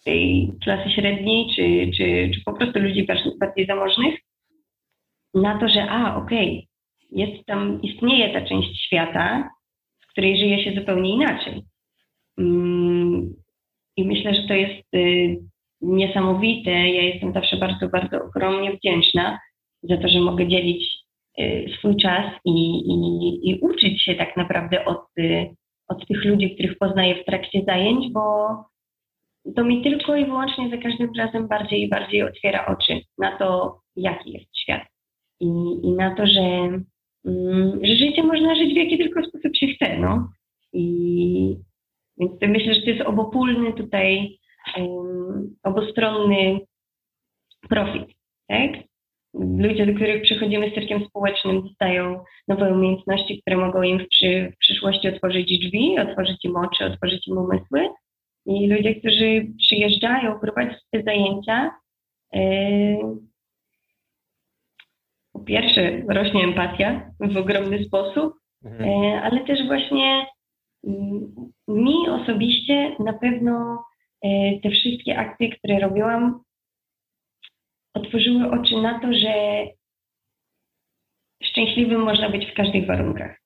tej klasy średniej, czy, czy, czy po prostu ludzi bardziej zamożnych na to, że a, okej, okay, jest tam, istnieje ta część świata, w której żyje się zupełnie inaczej. Mm, I myślę, że to jest y, niesamowite. Ja jestem zawsze bardzo, bardzo ogromnie wdzięczna za to, że mogę dzielić y, swój czas i, i, i uczyć się tak naprawdę od, y, od tych ludzi, których poznaję w trakcie zajęć, bo to mi tylko i wyłącznie za każdym razem bardziej i bardziej otwiera oczy na to, jaki jest świat. I, i na to, że Mm, że życie można żyć w jaki tylko sposób się chce, no. I więc myślę, że to jest obopólny tutaj, um, obustronny profit, tak? Ludzie, do których przychodzimy z cyrkiem społecznym, dostają nowe umiejętności, które mogą im w, przy, w przyszłości otworzyć drzwi, otworzyć im oczy, otworzyć im umysły. I ludzie, którzy przyjeżdżają prowadzić te zajęcia, yy, po pierwsze rośnie empatia w ogromny sposób, mhm. E, ale też właśnie mi osobiście na pewno e, te wszystkie akcje, które robiłam, otworzyły oczy na to, że szczęśliwym można być w każdych warunkach.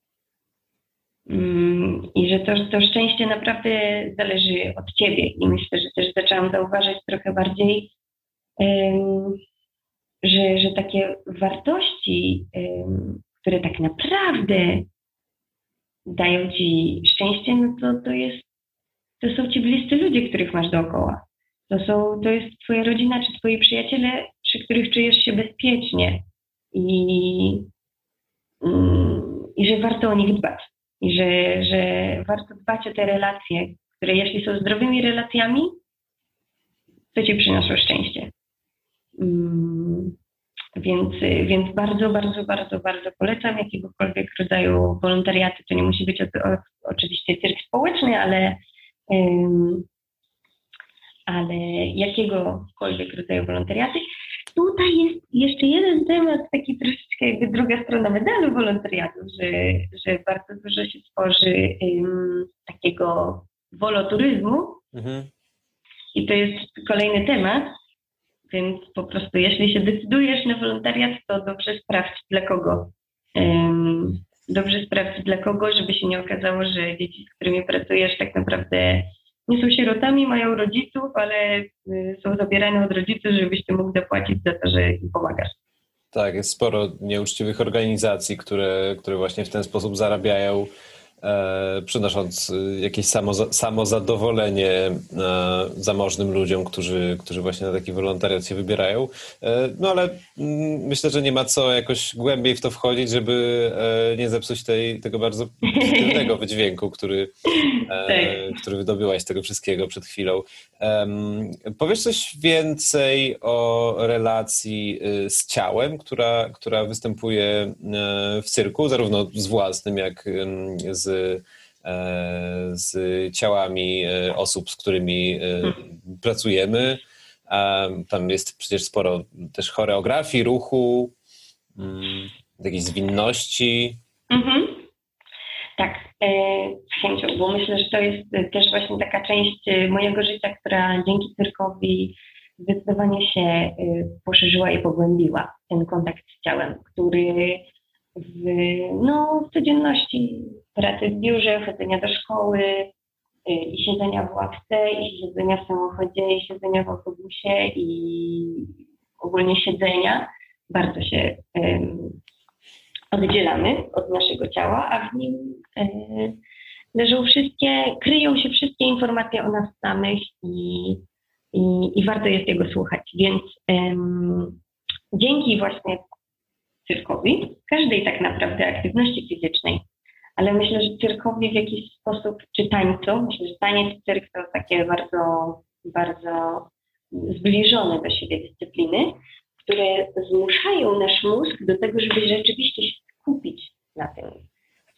Mm, I że to, to szczęście naprawdę zależy od ciebie. I myślę, że też zaczęłam zauważać trochę bardziej że, że takie wartości, które tak naprawdę dają ci szczęście, no to, to jest, to są ci bliscy ludzie, których masz dookoła. To, są, to jest twoja rodzina czy twoi przyjaciele, przy których czujesz się bezpiecznie i, mm, i że warto o nich dbać. I że, że warto dbać o te relacje, które jeśli są zdrowymi relacjami, to ci przyniosą szczęście. Mm, więc, więc bardzo, bardzo, bardzo, bardzo polecam jakiegokolwiek rodzaju wolontariaty. To nie musi być o, o, oczywiście cyrk społeczny, ale, um, ale jakiegokolwiek rodzaju wolontariaty. Tutaj jest jeszcze jeden temat, taki troszeczkę jakby druga strona medalu wolontariatu, że, że bardzo dużo się tworzy um, takiego woloturyzmu. Mhm. I to jest kolejny temat, więc po prostu, jeśli się decydujesz na wolontariat, to dobrze sprawdź dla kogo. Dobrze sprawdź dla kogo, żeby się nie okazało, że dzieci, z którymi pracujesz, tak naprawdę nie są sierotami, mają rodziców, ale y, są zabierane od rodziców, żebyś ty mógł zapłacić za to, że im pomagasz. Tak, jest sporo nieuczciwych organizacji, które, które właśnie w ten sposób zarabiają e, przynosząc e, jakieś samo, samozadowolenie e, zamożnym ludziom, którzy, którzy właśnie na taki wolontariat się wybierają. E, no ale mm, myślę, że nie ma co jakoś głębiej w to wchodzić, żeby nie zepsuć tej, tego bardzo pozytywnego wydźwięku, który, tak. który wydobyłaś z tego wszystkiego przed chwilą. Powiesz coś więcej o relacji y, z ciałem, która, która występuje w cyrku, zarówno z własnym, jak z, z ciałami y, osób, z którymi pracujemy. Tam jest przecież sporo też choreografii, ruchu, mm, jakiejś zwinności. Mhm. Tak, e, z chęcią, bo myślę, że to jest też właśnie taka część e, mojego życia, która dzięki cyrkowi zdecydowanie się e, poszerzyła i pogłębiła ten kontakt z ciałem, który w, no, w codzienności pracy w biurze, chodzenia do szkoły i siedzenia w ławce, i siedzenia w samochodzie, i siedzenia w autobusie, i ogólnie siedzenia bardzo się oddzielamy od naszego ciała, a w nim e, leżą wszystkie, kryją się wszystkie informacje o nas samych i, i, i warto jest jego słuchać. Więc um, dzięki właśnie cyrkowi, każdej tak naprawdę aktywności fizycznej, ale myślę, że cyrkowi w jakiś sposób, czy tańcu, myślę, że taniec cyrk to takie bardzo, bardzo zbliżone do siebie dyscypliny, które zmuszają nasz mózg do tego, żeby rzeczywiście się skupić na tym,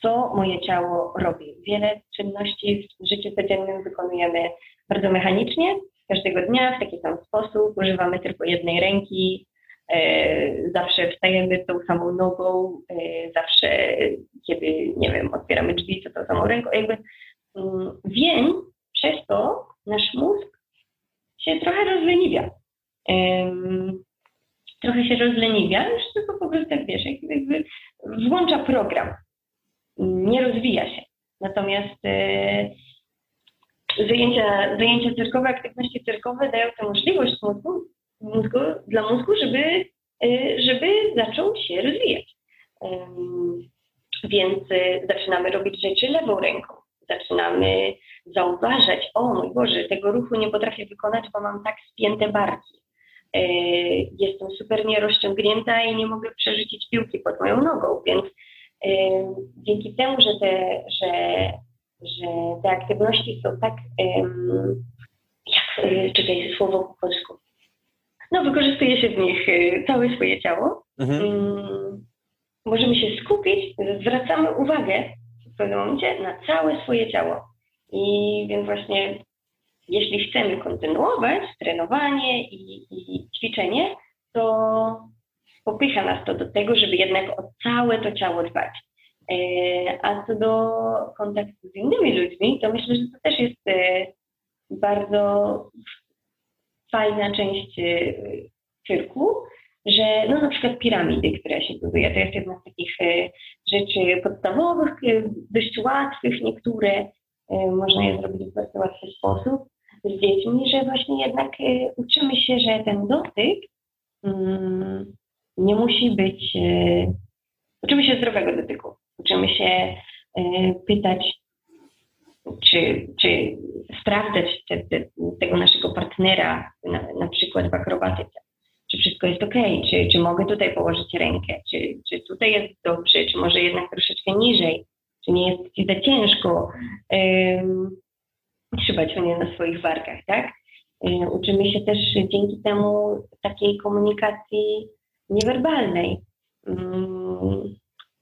co moje ciało robi. Wiele czynności w życiu codziennym wykonujemy bardzo mechanicznie, każdego dnia w taki sam sposób, używamy tylko jednej ręki, zawsze wstajemy tą samą nogą, e, zawsze kiedy, nie wiem, otwieramy drzwi, to tą samą ręką, jakby mm, wiem, przez to nasz mózg się trochę rozleniwia trochę się rozleniwia, już tylko po prostu tak wiesz, jakby włącza program, nie rozwija się. Natomiast e, zajęcia, zajęcia cyrkowe, aktywności cyrkowe dają tę możliwość mózgu, mózgu, dla mózgu, żeby, e, żeby zaczął się rozwijać. Więc e, zaczynamy robić rzeczy lewą ręką. Zaczynamy zauważać, o mój Boże, tego ruchu nie potrafię wykonać, bo mam tak spięte barki. E, jestem super nierozciągnięta i nie mogę przerzucić piłki pod moją nogą, więc e, dzięki temu, że te, że, że te aktywności są tak, jak, e, czekaj, słowo po polsku, no wykorzystuje się w nich całe swoje ciało, mhm. Mm, możemy się skupić, zwracamy uwagę w pewnym momencie na całe swoje ciało. I więc właśnie jeśli chcemy kontynuować trenowanie i, i ćwiczenie, to popycha nas to do tego, żeby jednak o całe to ciało dbać. E, a co do kontaktu z innymi ludźmi, to myślę, że to też jest e, bardzo fajna część e, cyrku, że no na przykład piramidy, które się buduje, to jest jedna z takich rzeczy podstawowych, dość łatwych, niektóre można je zrobić w bardzo łatwy sposób z dziećmi, że właśnie jednak uczymy się, że ten dotyk mm, nie musi być, uczymy się zdrowego dotyku. Uczymy się pytać, czy, czy sprawdzać te, te, tego naszego partnera, na, na, przykład w akrobatyce. Czy wszystko jest ok, czy, czy mogę tutaj położyć rękę, czy, czy tutaj jest dobrze, czy może jednak troszeczkę niżej, czy nie jest ci za ciężko trzymać mnie na swoich wargach, tak? Y, uczymy się też dzięki temu takiej komunikacji niewerbalnej. Mm,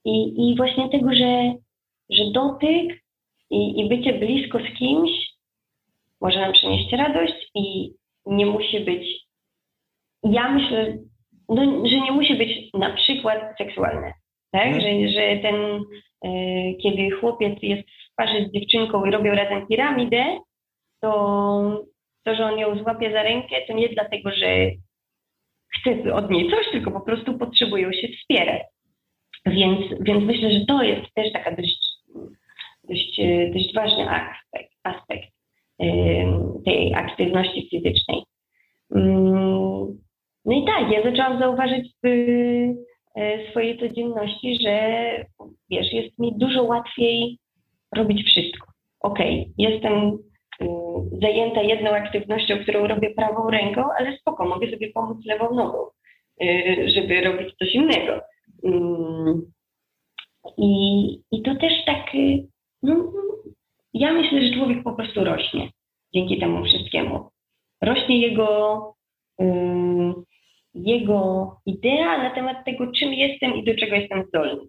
I, i właśnie tego, że, że dotyk i, i bycie blisko z kimś może nam przynieść radość i nie musi być, ja myślę, no, że nie musi być na przykład seksualne, tak? Mhm. Że, że ten, y, kiedy chłopiec jest w parze z dziewczynką i robią razem piramidę, to to, że on ją złapie za rękę, to nie dlatego, że chce od niej coś, tylko po prostu potrzebują się wspierać. Więc, więc myślę, że to jest też taka dość, dość, dość ważny aspekt, aspekt tej aktywności fizycznej. No i tak, ja zaczęłam zauważyć w e, swojej codzienności, że wiesz, jest mi dużo łatwiej robić wszystko. Okej, okay, jestem y, zajęta jedną aktywnością, którą robię prawą ręką, ale spoko, mogę sobie pomóc lewą nogą, żeby robić coś innego. Mm, I, i to też tak, y, no, ja myślę, że człowiek po prostu rośnie dzięki temu wszystkiemu. Rośnie jego, jego idea na temat tego, czym jestem i do czego jestem zdolny.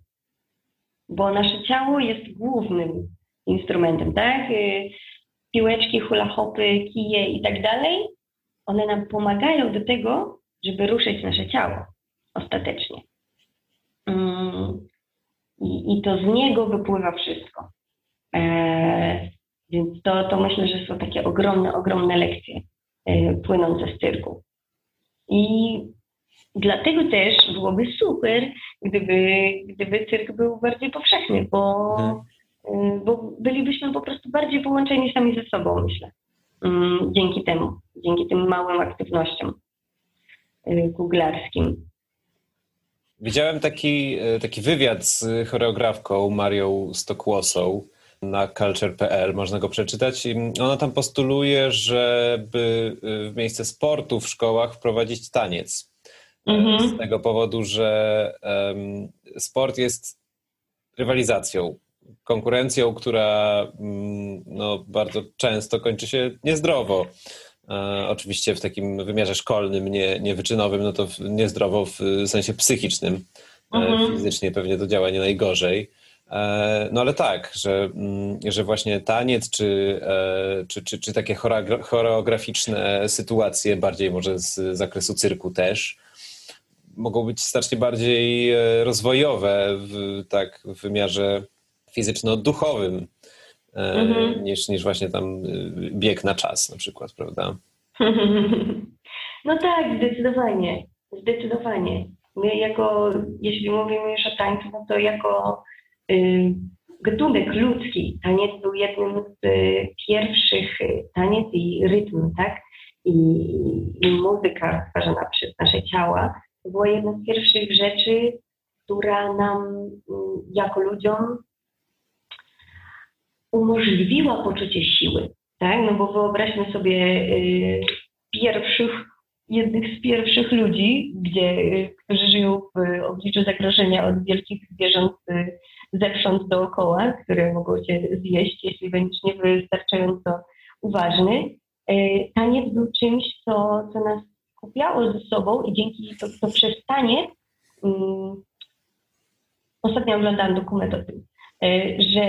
Bo nasze ciało jest głównym instrumentem, tak? Y, piłeczki, hula hopy, kije i tak dalej, one nam pomagają do tego, żeby ruszyć nasze ciało ostatecznie. I to z niego wypływa wszystko. E, więc to, to myślę, że są takie ogromne, ogromne lekcje e, płynące z cyrku. I dlatego też byłoby super, gdyby, gdyby cyrk był bardziej powszechny, bo, mhm. e, bo bylibyśmy po prostu bardziej połączeni sami ze sobą, myślę. Mm, dzięki temu, dzięki tym małym aktywnościom kuglarskim. Widziałem taki, taki wywiad z choreografką Marią Stokłosą, na culture.pl, można go przeczytać. I ona tam postuluje, żeby y, w miejsce sportu w szkołach wprowadzić taniec. Mhm. Z tego powodu, że um, sport jest rywalizacją, konkurencją, która um, no, bardzo często kończy się niezdrowo. E, oczywiście w takim wymiarze szkolnym, nie, nie wyczynowym, no to niezdrowo w sensie psychicznym. E, mhm. Fizycznie pewnie to działa nie najgorzej. E, no ale tak, że, mm, że właśnie taniec czy, e, czy, czy, czy takie choreograficzne sytuacje, bardziej może z zakresu cyrku też, mogą być znacznie bardziej e, rozwojowe w, tak, w wymiarze fizyczno-duchowym mhm. niż, niż właśnie tam bieg na czas na przykład, prawda? No tak, zdecydowanie. Zdecydowanie. My jako, jeśli mówimy już o tańcu, no to jako gatunek ludzki, taniec był jednym z y, pierwszych, y, taniec i rytm, tak? I, i muzyka stwarzana przez nasze ciała, to była jedna z pierwszych rzeczy, która nam jako ludziom umożliwiła poczucie siły, tak? No bo wyobraźmy sobie y, pierwszych, jednych z pierwszych ludzi, gdzie, którzy żyją w obliczu zagrożenia od wielkich zwierząt zewsząd dookoła, które mogą cię zjeść, jeśli będziesz niewystarczająco uważny. E, taniec był czymś, co, co nas skupiało ze sobą i dzięki to, to przez taniec um, ostatnio oglądałam dokument o tym, e, że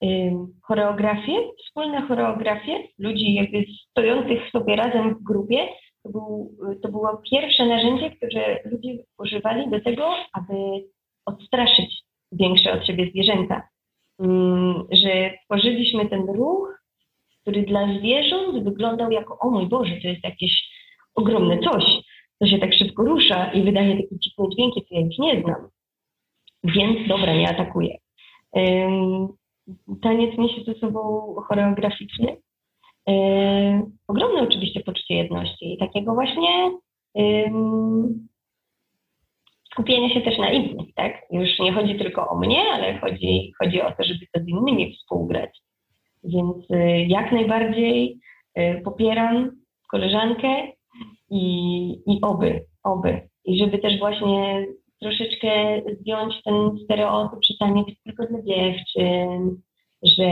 um, choreografie, wspólne choreografie ludzi jakby stojących sobie razem w grupie, to, był, to było pierwsze narzędzie, które ludzie używali do tego, aby odstraszyć większe od siebie zwierzęta. Mm, że tworzyliśmy ten ruch, który dla zwierząt wyglądał jako, o mój Boże, to jest jakieś ogromne coś, to się tak szybko rusza i wydaje takie dziwne dźwięki, co ja ich nie znam. Więc dobra, nie atakuję. Taniec niesie ze sobą choreograficzny. Ogromne oczywiście poczucie jedności i takiego właśnie skupienia się też na innych, tak? Już nie chodzi tylko o mnie, ale chodzi, chodzi o to, żeby to z innymi współgrać. Więc y, jak najbardziej y, popieram koleżankę i, i oby, oby. I żeby też właśnie troszeczkę zdjąć ten stereotyp, że taniec jest tylko dla dziewczyn, że,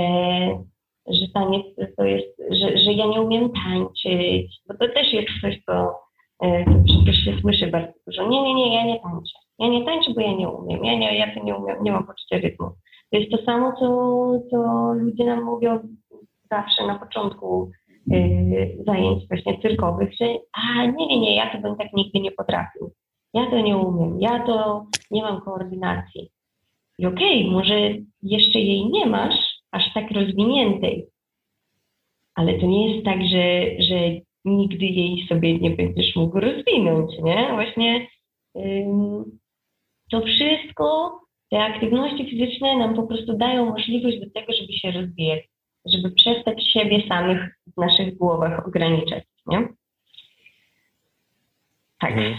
że taniec to jest, że, że ja nie umiem tańczyć, bo to też jest coś, co to przecież się słyszy bardzo dużo. Nie, nie, nie, ja nie tańczę. Ja nie tańczę, bo ja nie umiem. Ja, nie, ja to nie umiem, nie mam poczucia rytmu. To jest to samo, co, co ludzie nam mówią zawsze na początku yy, zajęć właśnie cyrkowych, że a nie, nie, nie, ja to bym tak nigdy nie potrafił. Ja to nie umiem, ja to nie mam koordynacji. I okej, okay, może jeszcze jej nie masz aż tak rozwiniętej, ale to nie jest tak, że, że nigdy jej sobie nie będziesz mógł rozwinąć, nie? Właśnie to wszystko, te aktywności fizyczne nam po prostu dają możliwość do tego, żeby się rozwijać, żeby przestać siebie samych w naszych głowach ograniczać, nie? Tak. Mhm.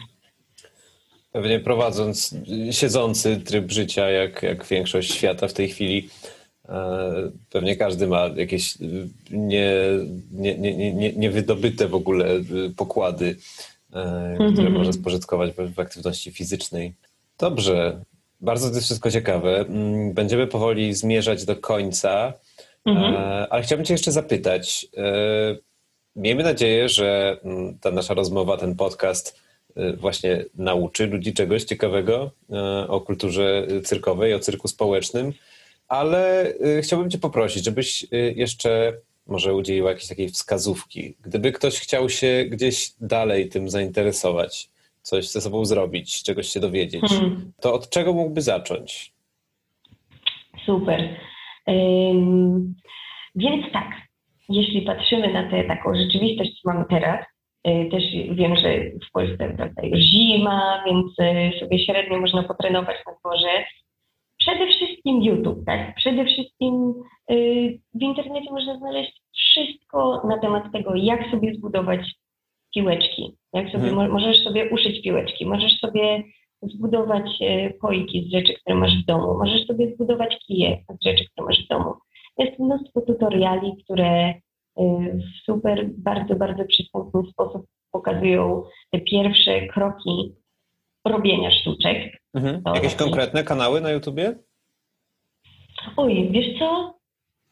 Pewnie prowadząc siedzący tryb życia, jak, jak większość świata w tej chwili, Pewnie każdy ma jakieś nie, nie, nie, nie, niewydobyte w ogóle pokłady, które mhm. może spożytkować w aktywności fizycznej. Dobrze, bardzo to jest wszystko ciekawe. Mm, będziemy powoli zmierzać do końca, mhm. ale chciałbym Cię jeszcze zapytać. Miejmy nadzieję, że mm, ta nasza rozmowa, ten podcast y, właśnie nauczy ludzi czegoś ciekawego y, o kulturze cyrkowej, o cyrku społecznym, ale y, chciałbym Cię poprosić, żebyś jeszcze może udzieliła jakiejś takiej wskazówki. Gdyby ktoś chciał się gdzieś dalej tym zainteresować, coś ze sobą zrobić, czegoś się dowiedzieć, hmm. to od czego mógłby zacząć? Super. Um, więc tak, jeśli patrzymy na tę taką rzeczywistość, co mamy teraz, y, też wiem, że w Polsce prawda, już zima, więc y, sobie średnio można potrenować na dworze. Przede wszystkim YouTube, tak? Przede wszystkim y, w internecie można znaleźć wszystko na temat tego, jak sobie zbudować piłeczki, jak sobie, hmm. możesz sobie uszyć piłeczki, możesz sobie zbudować pojki z rzeczy, które masz w domu, możesz sobie zbudować kije z rzeczy, które masz w domu. Jest mnóstwo tutoriali, które y, w super, bardzo, bardzo przystępny sposób pokazują te pierwsze kroki robienia sztuczek. Mhm. Jakieś konkretne kanały na YouTubie? Oj, wiesz co?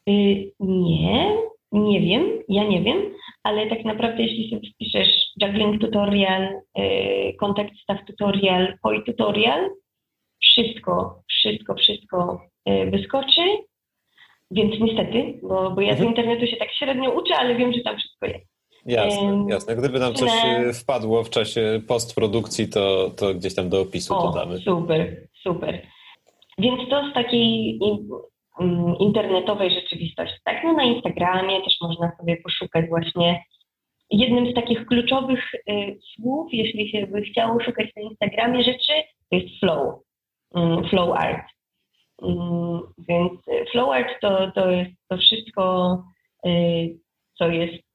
Y, nie, nie wiem, ja nie wiem, ale tak naprawdę jeśli sobie wpiszesz juggling tutorial, y, contact staff tutorial, poi tutorial, wszystko, wszystko, wszystko wyskoczy więc niestety, bo, bo ja z mhm. internetu się tak średnio uczę, ale wiem, że tam wszystko jest. Jasne, jasne. Gdyby nam coś e, wpadło w czasie postprodukcji, to, to gdzieś tam do opisu o, dodamy. Super, super. Więc to z takiej mm, internetowej rzeczywistości. Tak, no na Instagramie też można sobie poszukać właśnie. Jednym z takich kluczowych y, słów, jeśli się by chciało szukać na Instagramie rzeczy, to jest flow, y, flow art. Mm, więc flow art to, to jest to wszystko, y, co jest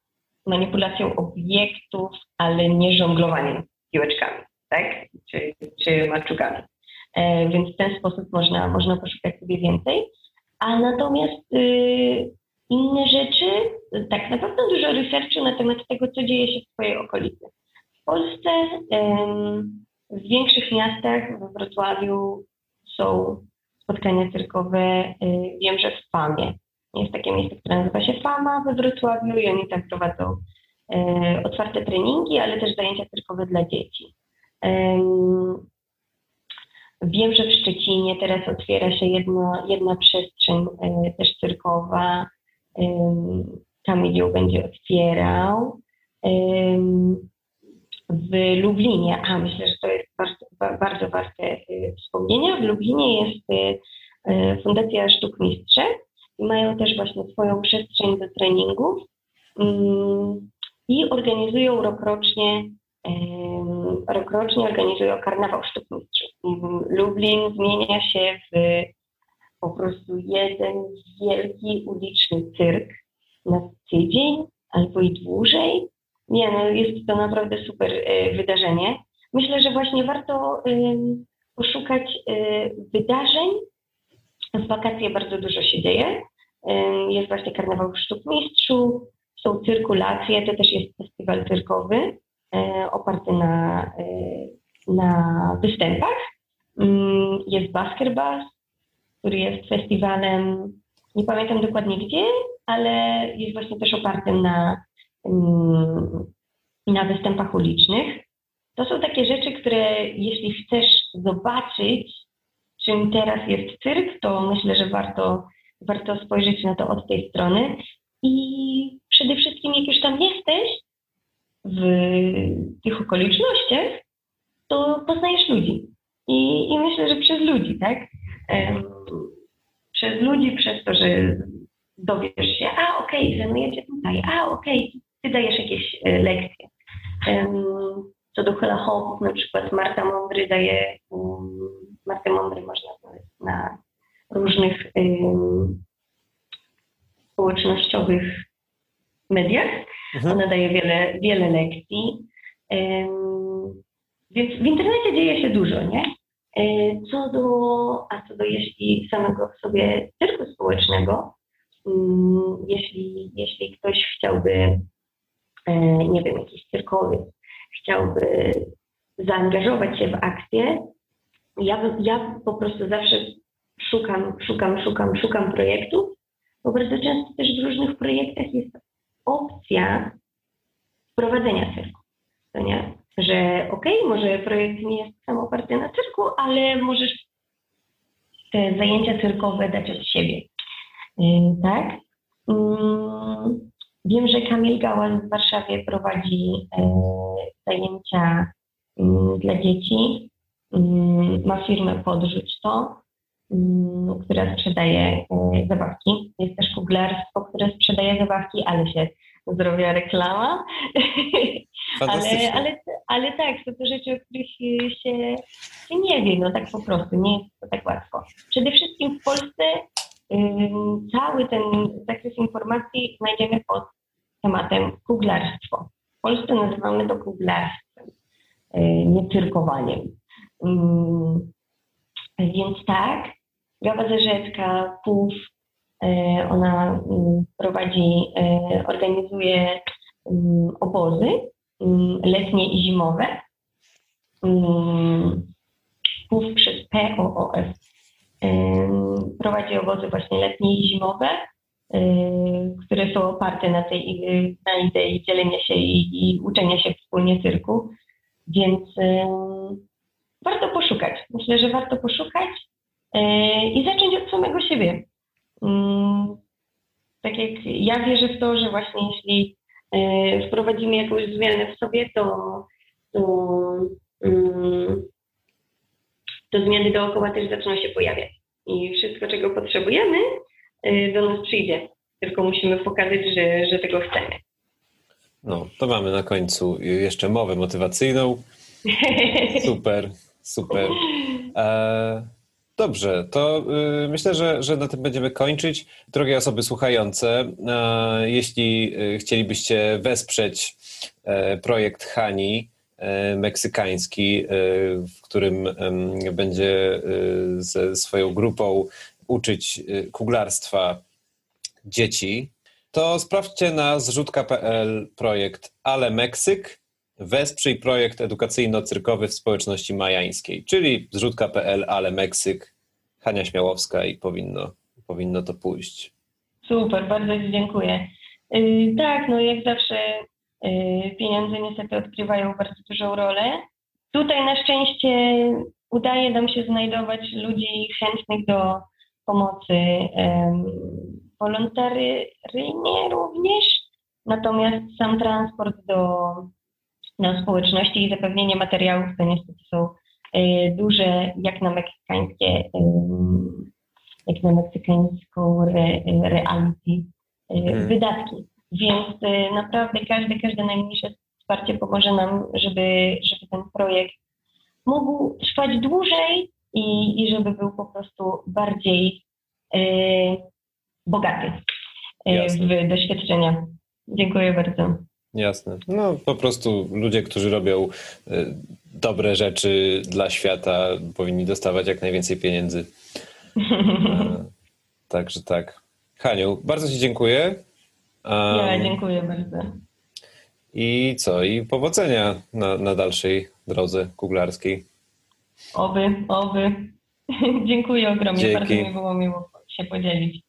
manipulacją obiektów, ale nie żonglowaniem piłeczkami, tak? Czy, czy maczugami. E, więc w ten sposób można, można poszukać sobie więcej. A natomiast y, inne rzeczy, tak na pewno dużo researchu na temat tego, co dzieje się w Twojej okolicy. W Polsce, w większych miastach, we Wrocławiu są spotkania cyrkowe. Y, wiem, że w FAMie jest takie miejsce, które nazywa się FAMA we Wrocławiu i oni tam prowadzą y, otwarte treningi, ale też zajęcia cyrkowe dla dzieci. Wiem, że w Szczecinie teraz otwiera się jedna, jedna przestrzeń y, też cyrkowa. Tam ją będzie otwierał w Lublinie, a myślę, że to jest bardzo, bardzo warte y, wspomnienia, w Lublinie jest Fundacja Sztuk Mistrze i mają też właśnie swoją przestrzeń do treningów mm, i organizują rokrocznie rokrocznie organizują karnawał sztuk. Lublin zmienia się w po prostu jeden wielki uliczny cyrk na tydzień albo i dłużej. Nie, no jest to naprawdę super y, wydarzenie. Myślę, że właśnie warto poszukać y, wydarzeń. W wakacje bardzo dużo się dzieje. Jest właśnie karnawał sztuk mistrzów, są cyrkulacje, to też jest festiwal cyrkowy oparty na, na występach. Jest Baskerbas, który jest festiwalem, nie pamiętam dokładnie gdzie, ale jest właśnie też opartym na na występach ulicznych. To są takie rzeczy, które jeśli chcesz zobaczyć, czym teraz jest cyrk, to myślę, że warto, warto spojrzeć na to od tej strony. I przede wszystkim, jak już tam jesteś, w tych okolicznościach, to poznajesz ludzi. I, i myślę, że przez ludzi, tak? Um, przez ludzi, przez to, że dowiesz się, a okej, okay, trenujecie tutaj, a okej, okay, ty dajesz jakieś e, lekcje. Co do hula hoop, na przykład Marta Mądry daje, Martę Mądry można znaleźć na różnych społecznościowych mediach. Mhm. Ona daje wiele, wiele lekcji. Więc w internecie dzieje się dużo, nie? E, co do, a co do jeśli samego sobie cyrku społecznego. Jeśli, jeśli ktoś chciałby, e, nie wiem, jakiś cyrkowiec, chciałby zaangażować się w akcję, ja, ja po prostu zawsze szukam, szukam, szukam, szukam projektów, bo bardzo często też w różnych projektach jest opcja wprowadzenia cyrku. To nie? Że okej, może projekt nie jest sam oparty na cyrku, ale możesz te zajęcia cyrkowe dać od siebie. Yy, Tak? Mm, Wiem, że Kamil Gałas w Warszawie prowadzi e, zajęcia mm, dla dzieci. Mm, Ma firmę Podrzuć to, mm, która sprzedaje e, zabawki. Jest też kuglarstwo, które sprzedaje zabawki, ale się zrobiła reklama. ale, ale, ale tak, są to rzeczy, o których się, się, nie wie, no tak po prostu, nie jest to tak łatwo. Przede wszystkim w Polsce cały ten zakres informacji znajdziemy pod tematem kuglarstwo. W Polsce nazywamy to kuglarstwem, yy, nie cyrkowaniem. Ym, więc tak, Gawa Zerzecka, PUF, yy, ona mm, prowadzi, yy, organizuje mm, obozy mm, letnie i zimowe. Mm, PUF przez POOF ym, prowadzi obozy właśnie letnie i zimowe, które są oparte na tej na idei dzielenia się i, i uczenia się wspólnie cyrku. Więc warto poszukać. Myślę, że warto poszukać y, i zacząć od samego siebie. Ym, tak jak ja wierzę w to, że właśnie jeśli y, wprowadzimy jakąś zmianę w sobie, to, to, ym, to zmiany dookoła też zaczną się pojawiać. I wszystko, czego potrzebujemy, y, do nas przyjdzie. Tylko musimy pokazać, że, że tego chcemy. No, to mamy na końcu jeszcze mowę motywacyjną. Super, super. E, dobrze, to y, myślę, że, że na tym będziemy kończyć. Drogie osoby słuchające, e, jeśli y, chcielibyście wesprzeć e, projekt Hani meksykański, w którym będzie y, ze swoją grupą uczyć kuglarstwa dzieci, to sprawdźcie na zrzutka.pl projekt Ale Meksyk. Wesprzyj projekt edukacyjno-cyrkowy w społeczności majańskiej, czyli zrzutka.pl Ale Meksyk, Hania Śmiałowska i powinno, powinno to pójść. Super, bardzo Ci dziękuję. Yy, tak, no jak zawsze yy, pieniądze niestety odgrywają bardzo dużą rolę. Tutaj na szczęście udaje nam się znajdować ludzi chętnych do pomocy um, wolontaryjnie również, natomiast sam transport do, do społeczności i zapewnienie materiałów to niestety są yy, duże, jak na meksykańskie jak na meksykańską re, reality y, Mhm. wydatki. Więc y, naprawdę każde, każde najmniejsze wsparcie pomoże nam, żeby, żeby ten projekt mógł trwać dłużej i, i żeby był po prostu bardziej y, bogaty Jasne. w doświadczenia. Dziękuję bardzo. Jasne. No po prostu ludzie, którzy robią y, dobre rzeczy dla świata, powinni dostawać jak najwięcej pieniędzy. E, Także tak. Haniu, bardzo Ci dziękuję. Um, Ja dziękuję bardzo. I co? I powodzenia na, na dalszej drodze kuglarskiej. Oby, oby. dziękuję ogromnie. Dzięki. Bardzo mi było miło się podzielić.